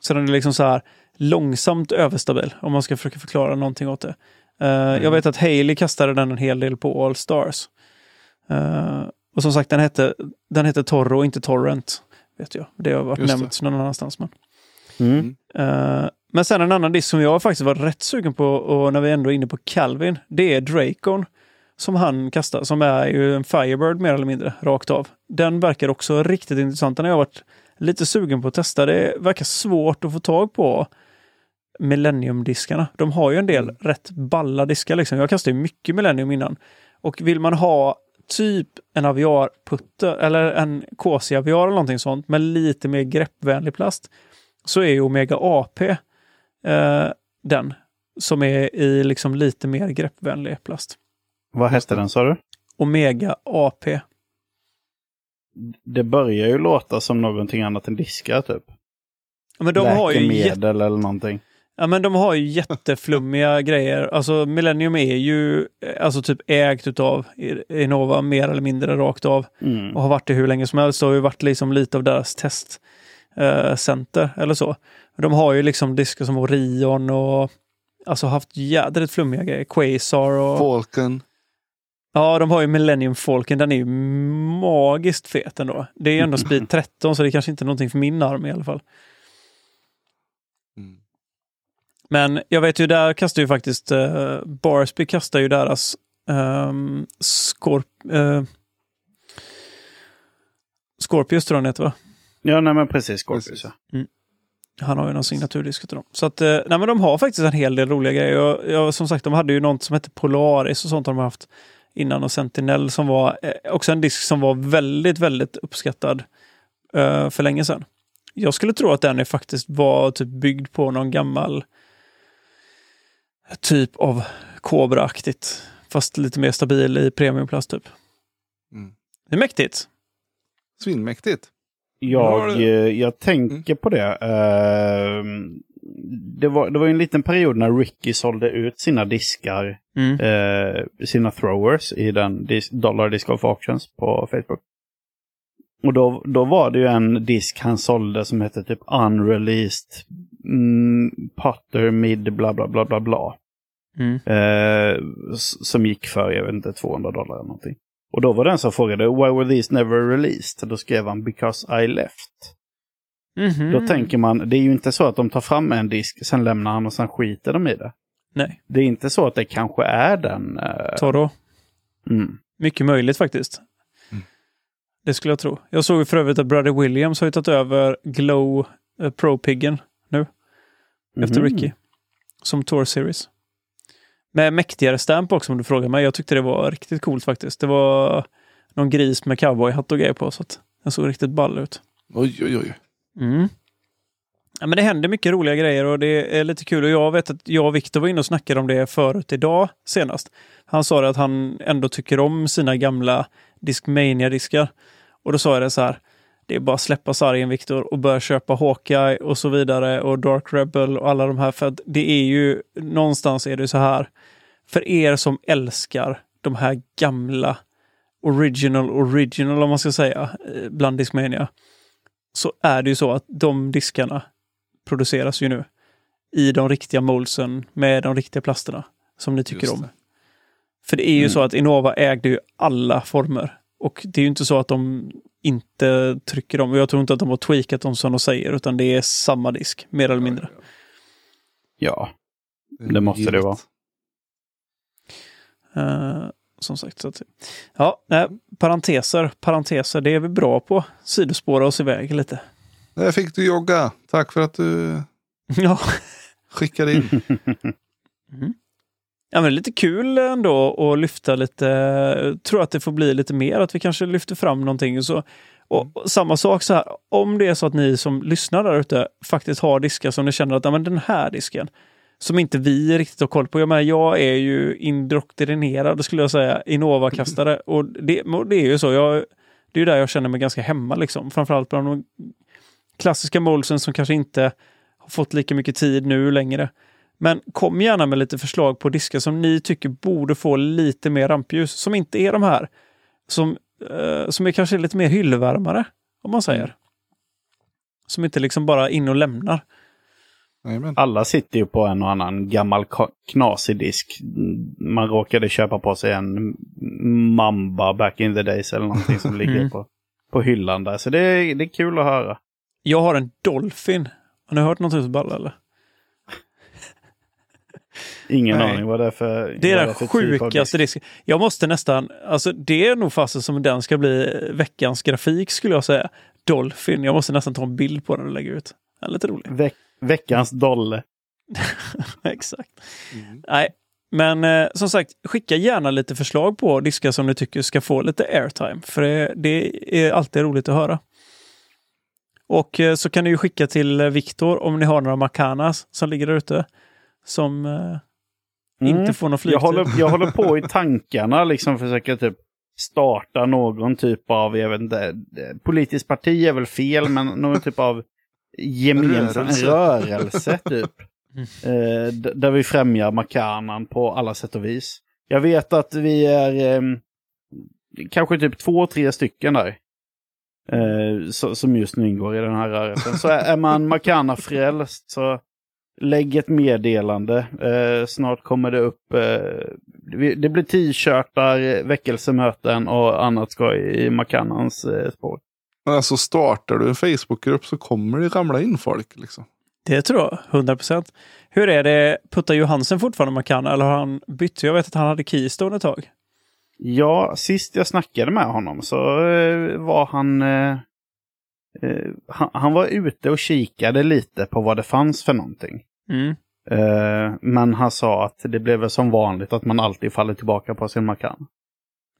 Så den är liksom så här långsamt överstabil om man ska försöka förklara någonting åt det. Eh, Jag vet att Haley kastade den en hel del på All Stars. Eh, och som sagt, den hette, den hette Torro inte Torrent. Vet jag. Det har varit Just det. nämnt någon annanstans. Men. Mm. Eh, men sen en annan disk som jag faktiskt var rätt sugen på och när vi ändå är inne på Calvin, det är Dracon. Som han kastar, som är ju en Firebird mer eller mindre, rakt av. Den verkar också riktigt intressant. Den har jag varit lite sugen på att testa. Det verkar svårt att få tag på Millennium-diskarna. De har ju en del Mm. rätt balla diskar. Liksom. Jag kastade ju mycket Millennium innan. Och vill man ha typ en aviarputte eller en KC-aviar eller någonting sånt med lite mer greppvänlig plast så är Omega AP eh, den som är i liksom lite mer greppvänlig plast. Vad hette den sa du? Omega AP. Det börjar ju låta som någonting annat än diskar typ. Men de har ju jätte, Läkemedel eller någonting. ja, men de har ju jätteflummiga grejer. Alltså Millennium är ju eh, alltså typ ägt utav Innova mer eller mindre rakt av. Mm. och har varit det hur länge som helst. Det har ju varit liksom lite av deras testcenter eller så. De har ju liksom diskar som Orion och alltså haft jädrigt flummiga grejer. Quasar och... Falcon. Ja, de har ju Millennium Falcon. Den är ju magiskt fet ändå. Det är ju ändå speed 13 så det är kanske inte är någonting för min arm i alla fall. Mm. Men jag vet ju, där kastar ju faktiskt uh, Barsby kastar ju deras um, Scorp uh, Scorpius tror jag den heter va? Ja, nej men precis. Scorpius, Precis. ja. Han har ju någon signaturdisk till dem. Så att, eh, nej men de har faktiskt en hel del roliga grejer. Och, ja, som sagt, de hade ju något som hette Polaris och sånt har de haft innan. Och Sentinel som var eh, också en disk som var väldigt, väldigt uppskattad eh, för länge sedan. Jag skulle tro att den är faktiskt var typ byggd på någon gammal typ av Cobra-aktigt. Fast lite mer stabil i premiumplast typ. Mm. Det är mäktigt. Svinmäktigt. Jag, Ja, eh, jag tänker på det. Ehm, det, var, det var en liten period när Ricky sålde ut sina diskar, Mm. eh, sina throwers i den Dollar Disc of Auctions på Facebook. Och då, då var det ju en disk han sålde som hette typ Unreleased mm, Potter Mid bla bla bla bla bla. Mm. Eh, som gick för, jag vet inte, 200 dollar eller någonting. Och då var det en som frågade Why were these never released? Då skrev han Because I left. Mhm. Då tänker man, det är ju inte så att de tar fram en disk, sen lämnar han och sen skiter de i det. Nej, Det är inte så att det kanske är den... eh, Toro. mm. Mycket möjligt faktiskt. Mm. Det skulle jag tro. Jag såg ju för övrigt att Brother Williams har ju tagit över Glow eh, Pro-piggen efter Mhm. Ricky. Som Tour Series. Med mäktigare stamp också om du frågar mig. Jag tyckte det var riktigt coolt faktiskt. Det var någon gris med cowboyhatt och grejer på så att den såg riktigt ball ut. Oj, oj, oj. Mm. Ja, men det händer mycket roliga grejer och det är lite kul. Och jag vet att jag och Viktor var inne och snackade om det förut idag senast. Han sa att han ändå tycker om sina gamla Discmania-diskar. Och då sa jag det så här. Det är bara att släppa sargen Viktor och börja köpa Hawkeye och så vidare och Dark Rebel och alla de här. För att det är ju någonstans är det så här. För er som älskar de här gamla original original om man ska säga eh, bland Discmania så är det ju så att de diskarna produceras ju nu i de riktiga moldsen med de riktiga plasterna som ni tycker om. För det är ju Mm. så att Innova ägde ju alla former. Och det är ju inte så att de inte trycker dem. Och Jag tror inte att de har tweakat dem som de säger, utan det är samma disk, mer eller mindre. Ja, Det måste det vara. Eh, som sagt. Så att, ja, nej, parenteser, parenteser, det är vi bra på. Sidospåra oss iväg lite. Där fick du jogga. Tack för att du Ja, skickade in. Ja, men lite kul ändå att lyfta lite. Jag tror att det får bli lite mer, att vi kanske lyfter fram någonting. Och, så. och, och samma sak så här, om det är så att ni som lyssnar där ute faktiskt har diskar som ni känner att ja, men den här disken som inte vi riktigt har koll på. Jag menar, jag är ju indoktrinerad skulle jag säga, Innova-kastare. Och det, och det är ju så. Jag, det är ju där jag känner mig ganska hemma liksom. Framförallt bland de klassiska målsen som kanske inte har fått lika mycket tid nu längre. Men kom gärna med lite förslag på diskar som ni tycker borde få lite mer rampljus. Som inte är de här. Som, eh, som är kanske lite mer hyllvärmare, om man säger. Som inte liksom bara in och lämnar. Jajamän. Alla sitter ju på en och annan gammal knasig disk. Man råkade köpa på sig en Mamba back in the days eller någonting som ligger Mm. på, på hyllan där. Så det är, det är kul att höra. Jag har en Dolphin. Har ni hört något så ball eller? Ingen Nej. aning vad det är för Det är den typ sjukaste disk. disken. Jag måste nästan, alltså det är nog fasen som den ska bli veckans grafik skulle jag säga. Dolphin. Jag måste nästan ta en bild på den och lägga ut. Den är lite rolig. Veck, veckans dolle. Exakt. Nej, men eh, som sagt, skicka gärna lite förslag på diskar som ni tycker ska få lite airtime. För det, det är alltid roligt att höra. Och eh, så kan ni ju skicka till eh, Viktor om ni har några Macanas som ligger där ute. Som eh, Mm. inte får någon Jag flygtid. håller, jag håller på i tankarna, liksom försöka typ starta någon typ av, jag vet inte, eh, politiskt parti är väl fel, men någon typ av gemensam Rörelse. rörelse, typ. Eh, d- där vi främjar Makanan på alla sätt och vis. Jag vet att vi är eh, kanske typ två, tre stycken där. Eh, så, som just nu ingår i den här rörelsen. Så är, är man Makana-frälst så lägg ett meddelande. Eh, snart kommer det upp eh, det blir t-shirtar, väckelsemöten och annat skoj i Makannans eh, spår. Men alltså startar du en Facebookgrupp så kommer det ramla in folk. Liksom. Det tror jag, 100 procent. Hur är det, puttar Johansen fortfarande Makana eller har han bytt? Jag vet att han hade Keystone ett tag. Ja, sist jag snackade med honom så eh, var han, eh, han... Han var ute och kikade lite på vad det fanns för någonting. Mm. Eh, men han sa att det blev som vanligt att man alltid faller tillbaka på sin Macan.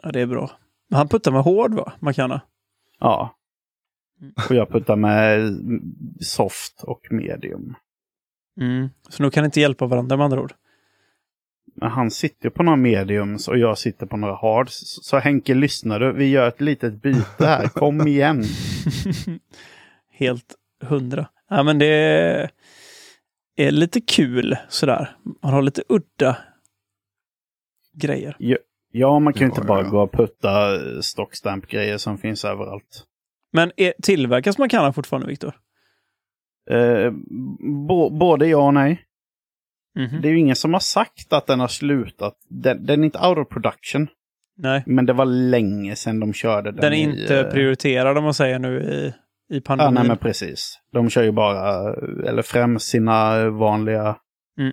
Ja, det är bra. Men han puttar med hård va, Makana? Ja. Och jag puttar med soft och medium. Mm. Så nu kan inte hjälpa varandra med andra ord. Men han sitter på några mediums och jag sitter på några hards. Så Henke, lyssnar du? Vi gör ett litet byte här. Kom igen. Helt hundra. Ja, men det är lite kul sådär. Man har lite udda grejer. Ja, man kan ju Ja, inte ja, bara ja. gå och putta stockstamp-grejer som finns överallt. Men är, tillverkas Makana fortfarande, Viktor? Eh, både ja och nej. Mhm. Det är ju ingen som har sagt att den har slutat. Den, den är inte out of production. Nej, Men det var länge sedan de körde den. den är i, inte eh, prioriterad om man säger nu i, i Ja, pandemin. nej men precis. De kör ju bara, eller främst sina vanliga Mm.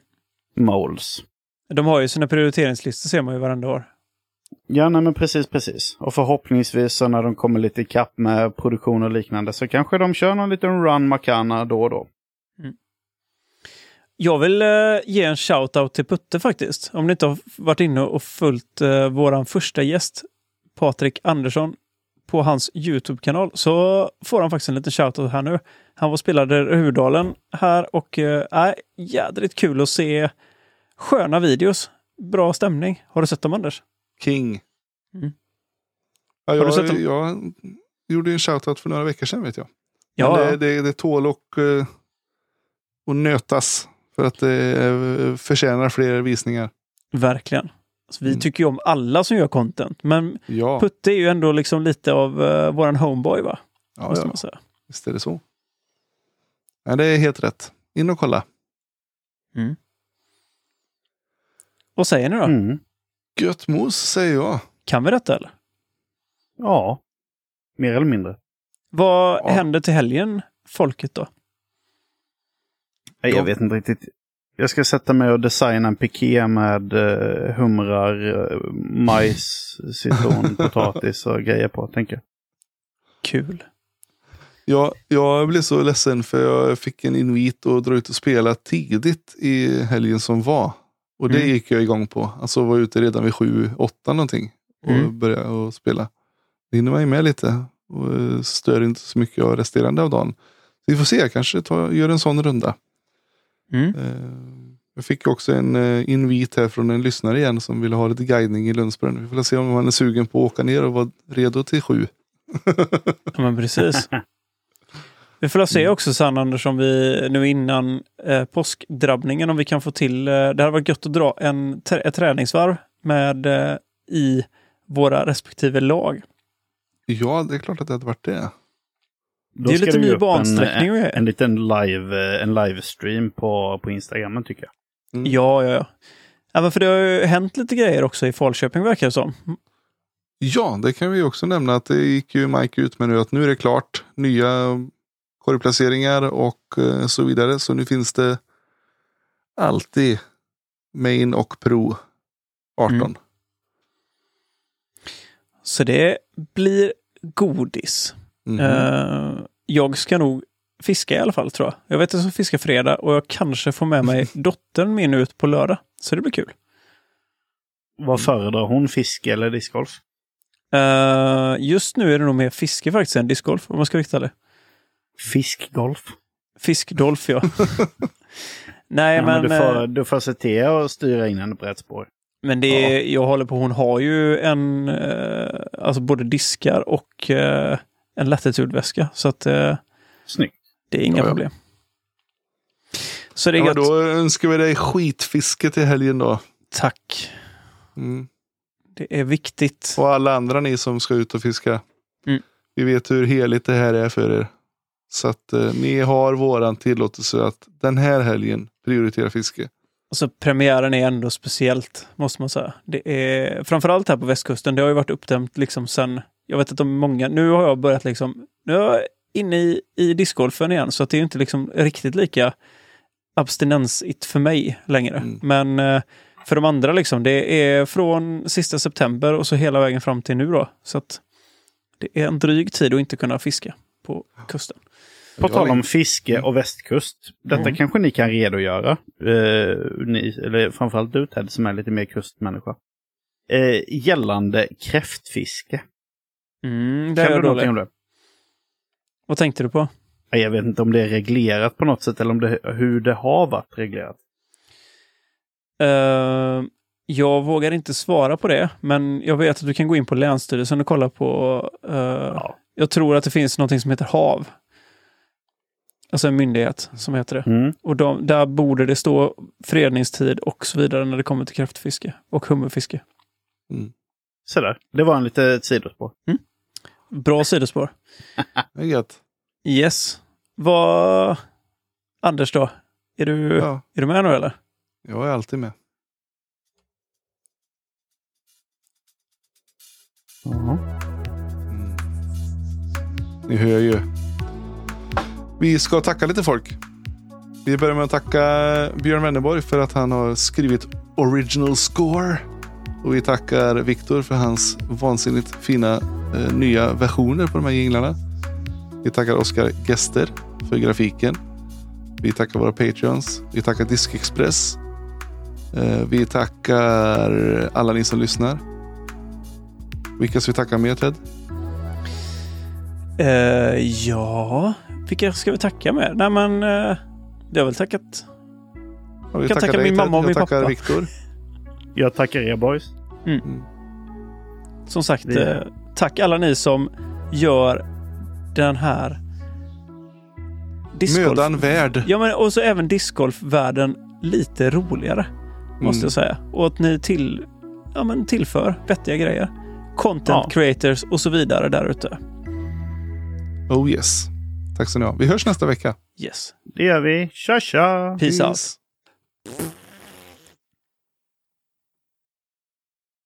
molds. De har ju sina prioriteringslistor ser man ju varenda år. Ja, nej men precis, precis. Och förhoppningsvis så när de kommer lite ikapp med produktion och liknande så kanske de kör någon liten run Makana då och då. Jag vill eh, ge en shout-out till Putte faktiskt. Om ni inte har varit inne och följt eh, våran första gäst, Patrik Andersson, på hans YouTube-kanal så får han faktiskt en liten shout-out här nu. Han var och spelade Rudalen här och eh, är jädrigt kul att se sköna videos. Bra stämning. Har du sett dem Anders? King. Mm. Ja, Har jag, du sett dem? jag gjorde en shoutout för några veckor sedan vet jag. Ja, Men det, det, det tål och, eh, och nötas. För att det eh, förtjänar fler visningar. verkligen. Alltså, vi Mm. tycker ju om alla som gör content, men Ja, Putte är ju ändå liksom lite av uh, våran homeboy va? ja, Måste ja man säga. visst är det så. Ja, det är helt rätt. In och kolla. Vad säger ni då? Mm. Gött mos säger jag. Kan vi detta eller? Ja, mer eller mindre. Vad Ja. händer till helgen, folket då? Nej, Ja. Jag vet inte riktigt. Jag ska sätta mig och designa en piké med uh, humrar, eh, majs, citron, potatis och grejer på, tänker jag. Kul. Jag, jag blev så ledsen för jag fick en invit att dra ut och spela tidigt i helgen som var. Och det Mm. gick jag igång på. Alltså var ute redan vid sju, åtta någonting. Och Mm. började och spela. Det hinner man ju med lite. Och eh, stör inte så mycket av resterande av dagen. Så vi får se, jag kanske tar, gör en sån runda. Mm. Eh, Jag fick också en eh, invit här från en lyssnare igen som ville ha lite guidning i Lundsbrunn. Vi får se om han är sugen på att åka ner och vara redo till sju. Ja, men precis. Vi får se också sen Anders om vi nu innan eh, påskdrabbningen om vi kan få till. Eh, det hade varit gött att dra en, ett träningsvarv med eh, i våra respektive lag. Ja, det är klart att det hade varit det. Då det är lite ny upp bansträckning En, en, liten live, eh, en livestream på, på Instagram tycker jag. Mm. Ja, ja, ja. men för det har ju hänt lite grejer också i Falköping verkar det som. Ja, det kan vi också nämna att det gick ju Mike ut med nu att nu är det klart. Nya korgplaceringar och eh, så vidare. Så nu finns det alltid Main och Pro 18. Mm. Så det blir godis. Eh, jag ska nog fiska i alla fall tror jag. Jag vet att jag ska fiska fredag och jag kanske får med mig dottern min ut på lördag. Så det blir kul. Vad föredrar hon, fiske eller discgolf? Eh, just nu är det nog mer fiske faktiskt än discgolf om man ska rikta det. Fiskgolf? Fiskdolf ja. Nej Ja, men, men du, eh, får, du får se till att styra in henne på rätt spår. men det är, jag håller på, hon har ju en, eh, alltså både diskar och eh, en latitudväska. Så att eh, Snyggt. det är inga Ja, ja. problem. Så det är Ja, gött. då önskar vi dig skitfiske till helgen då. Tack. Mm. Det är viktigt. Och alla andra ni som ska ut och fiska. Mm. Vi vet hur heligt det här är för er. Så att eh, ni har våran tillåtelse att den här helgen prioritera fiske. alltså, premiären är ändå speciellt, måste man säga. Det är framförallt här på västkusten. Det har ju varit uppdämt liksom sen, jag vet inte om många, nu har jag börjat liksom, nu är jag inne i, i discgolfen igen, så att det är inte liksom riktigt lika abstinensigt för mig längre. Mm. Men eh, för de andra, liksom, det är från sista september och så hela vägen fram till nu då. Så att det är en dryg tid att inte kunna fiska på kusten. På tal om fiske och västkust. Detta Mm. kanske ni kan redogöra. Eh, ni, eller framförallt du Ted som är lite mer kustmänniska. Eh, gällande kräftfiske. Mm, det Kan är du någonting om det? Vad tänkte du på? Ja, Jag vet inte om det är reglerat på något sätt eller om det, hur det har varit reglerat. Eh, jag vågar inte svara på det, men jag vet att du kan gå in på Länsstyrelsen och kolla på... eh, Ja. Jag tror att det finns något som heter HaV. Alltså en myndighet som heter det. Mm. Och de, där borde det stå fredningstid och så vidare när det kommer till kräftfiske och hummerfiske. Sådär, det var en litet sidospår. Bra sidospår. Det är gött. Yes. Vad... Anders då? Är du, Ja, är du med nu eller? jag är alltid med. Ja. Mm. Ni hör ju. Vi ska tacka lite folk. Vi börjar med att tacka Björn Wennerborg för att han har skrivit original score. Och vi tackar Viktor för hans vansinnigt fina eh, nya versioner på de här jinglarna. Vi tackar Oskar Gester för grafiken. Vi tackar våra patreons. Vi tackar Diskexpress. Eh, vi tackar alla ni som lyssnar. Vilka ska vi tacka mer Ted? Eh, ja, vilka ska vi tacka med? Nej men, eh, det har väl tackat. Ja, vi Kan tackar tacka dig, min mamma och Jag min tackar pappa. Viktor. Jag tackar er boys. Som sagt, Vi- eh, tack alla ni som gör den här discgolf. Mödan värd. Ja, men och så även discgolfvärlden lite roligare, måste Mm. jag säga. Och att ni till, ja, men tillför vettiga grejer. Content Ja. creators och så vidare där ute. Oh yes. Tack så ni ha. Vi hörs nästa vecka. Yes. Det gör vi. Tja tja! Peace out. Peace.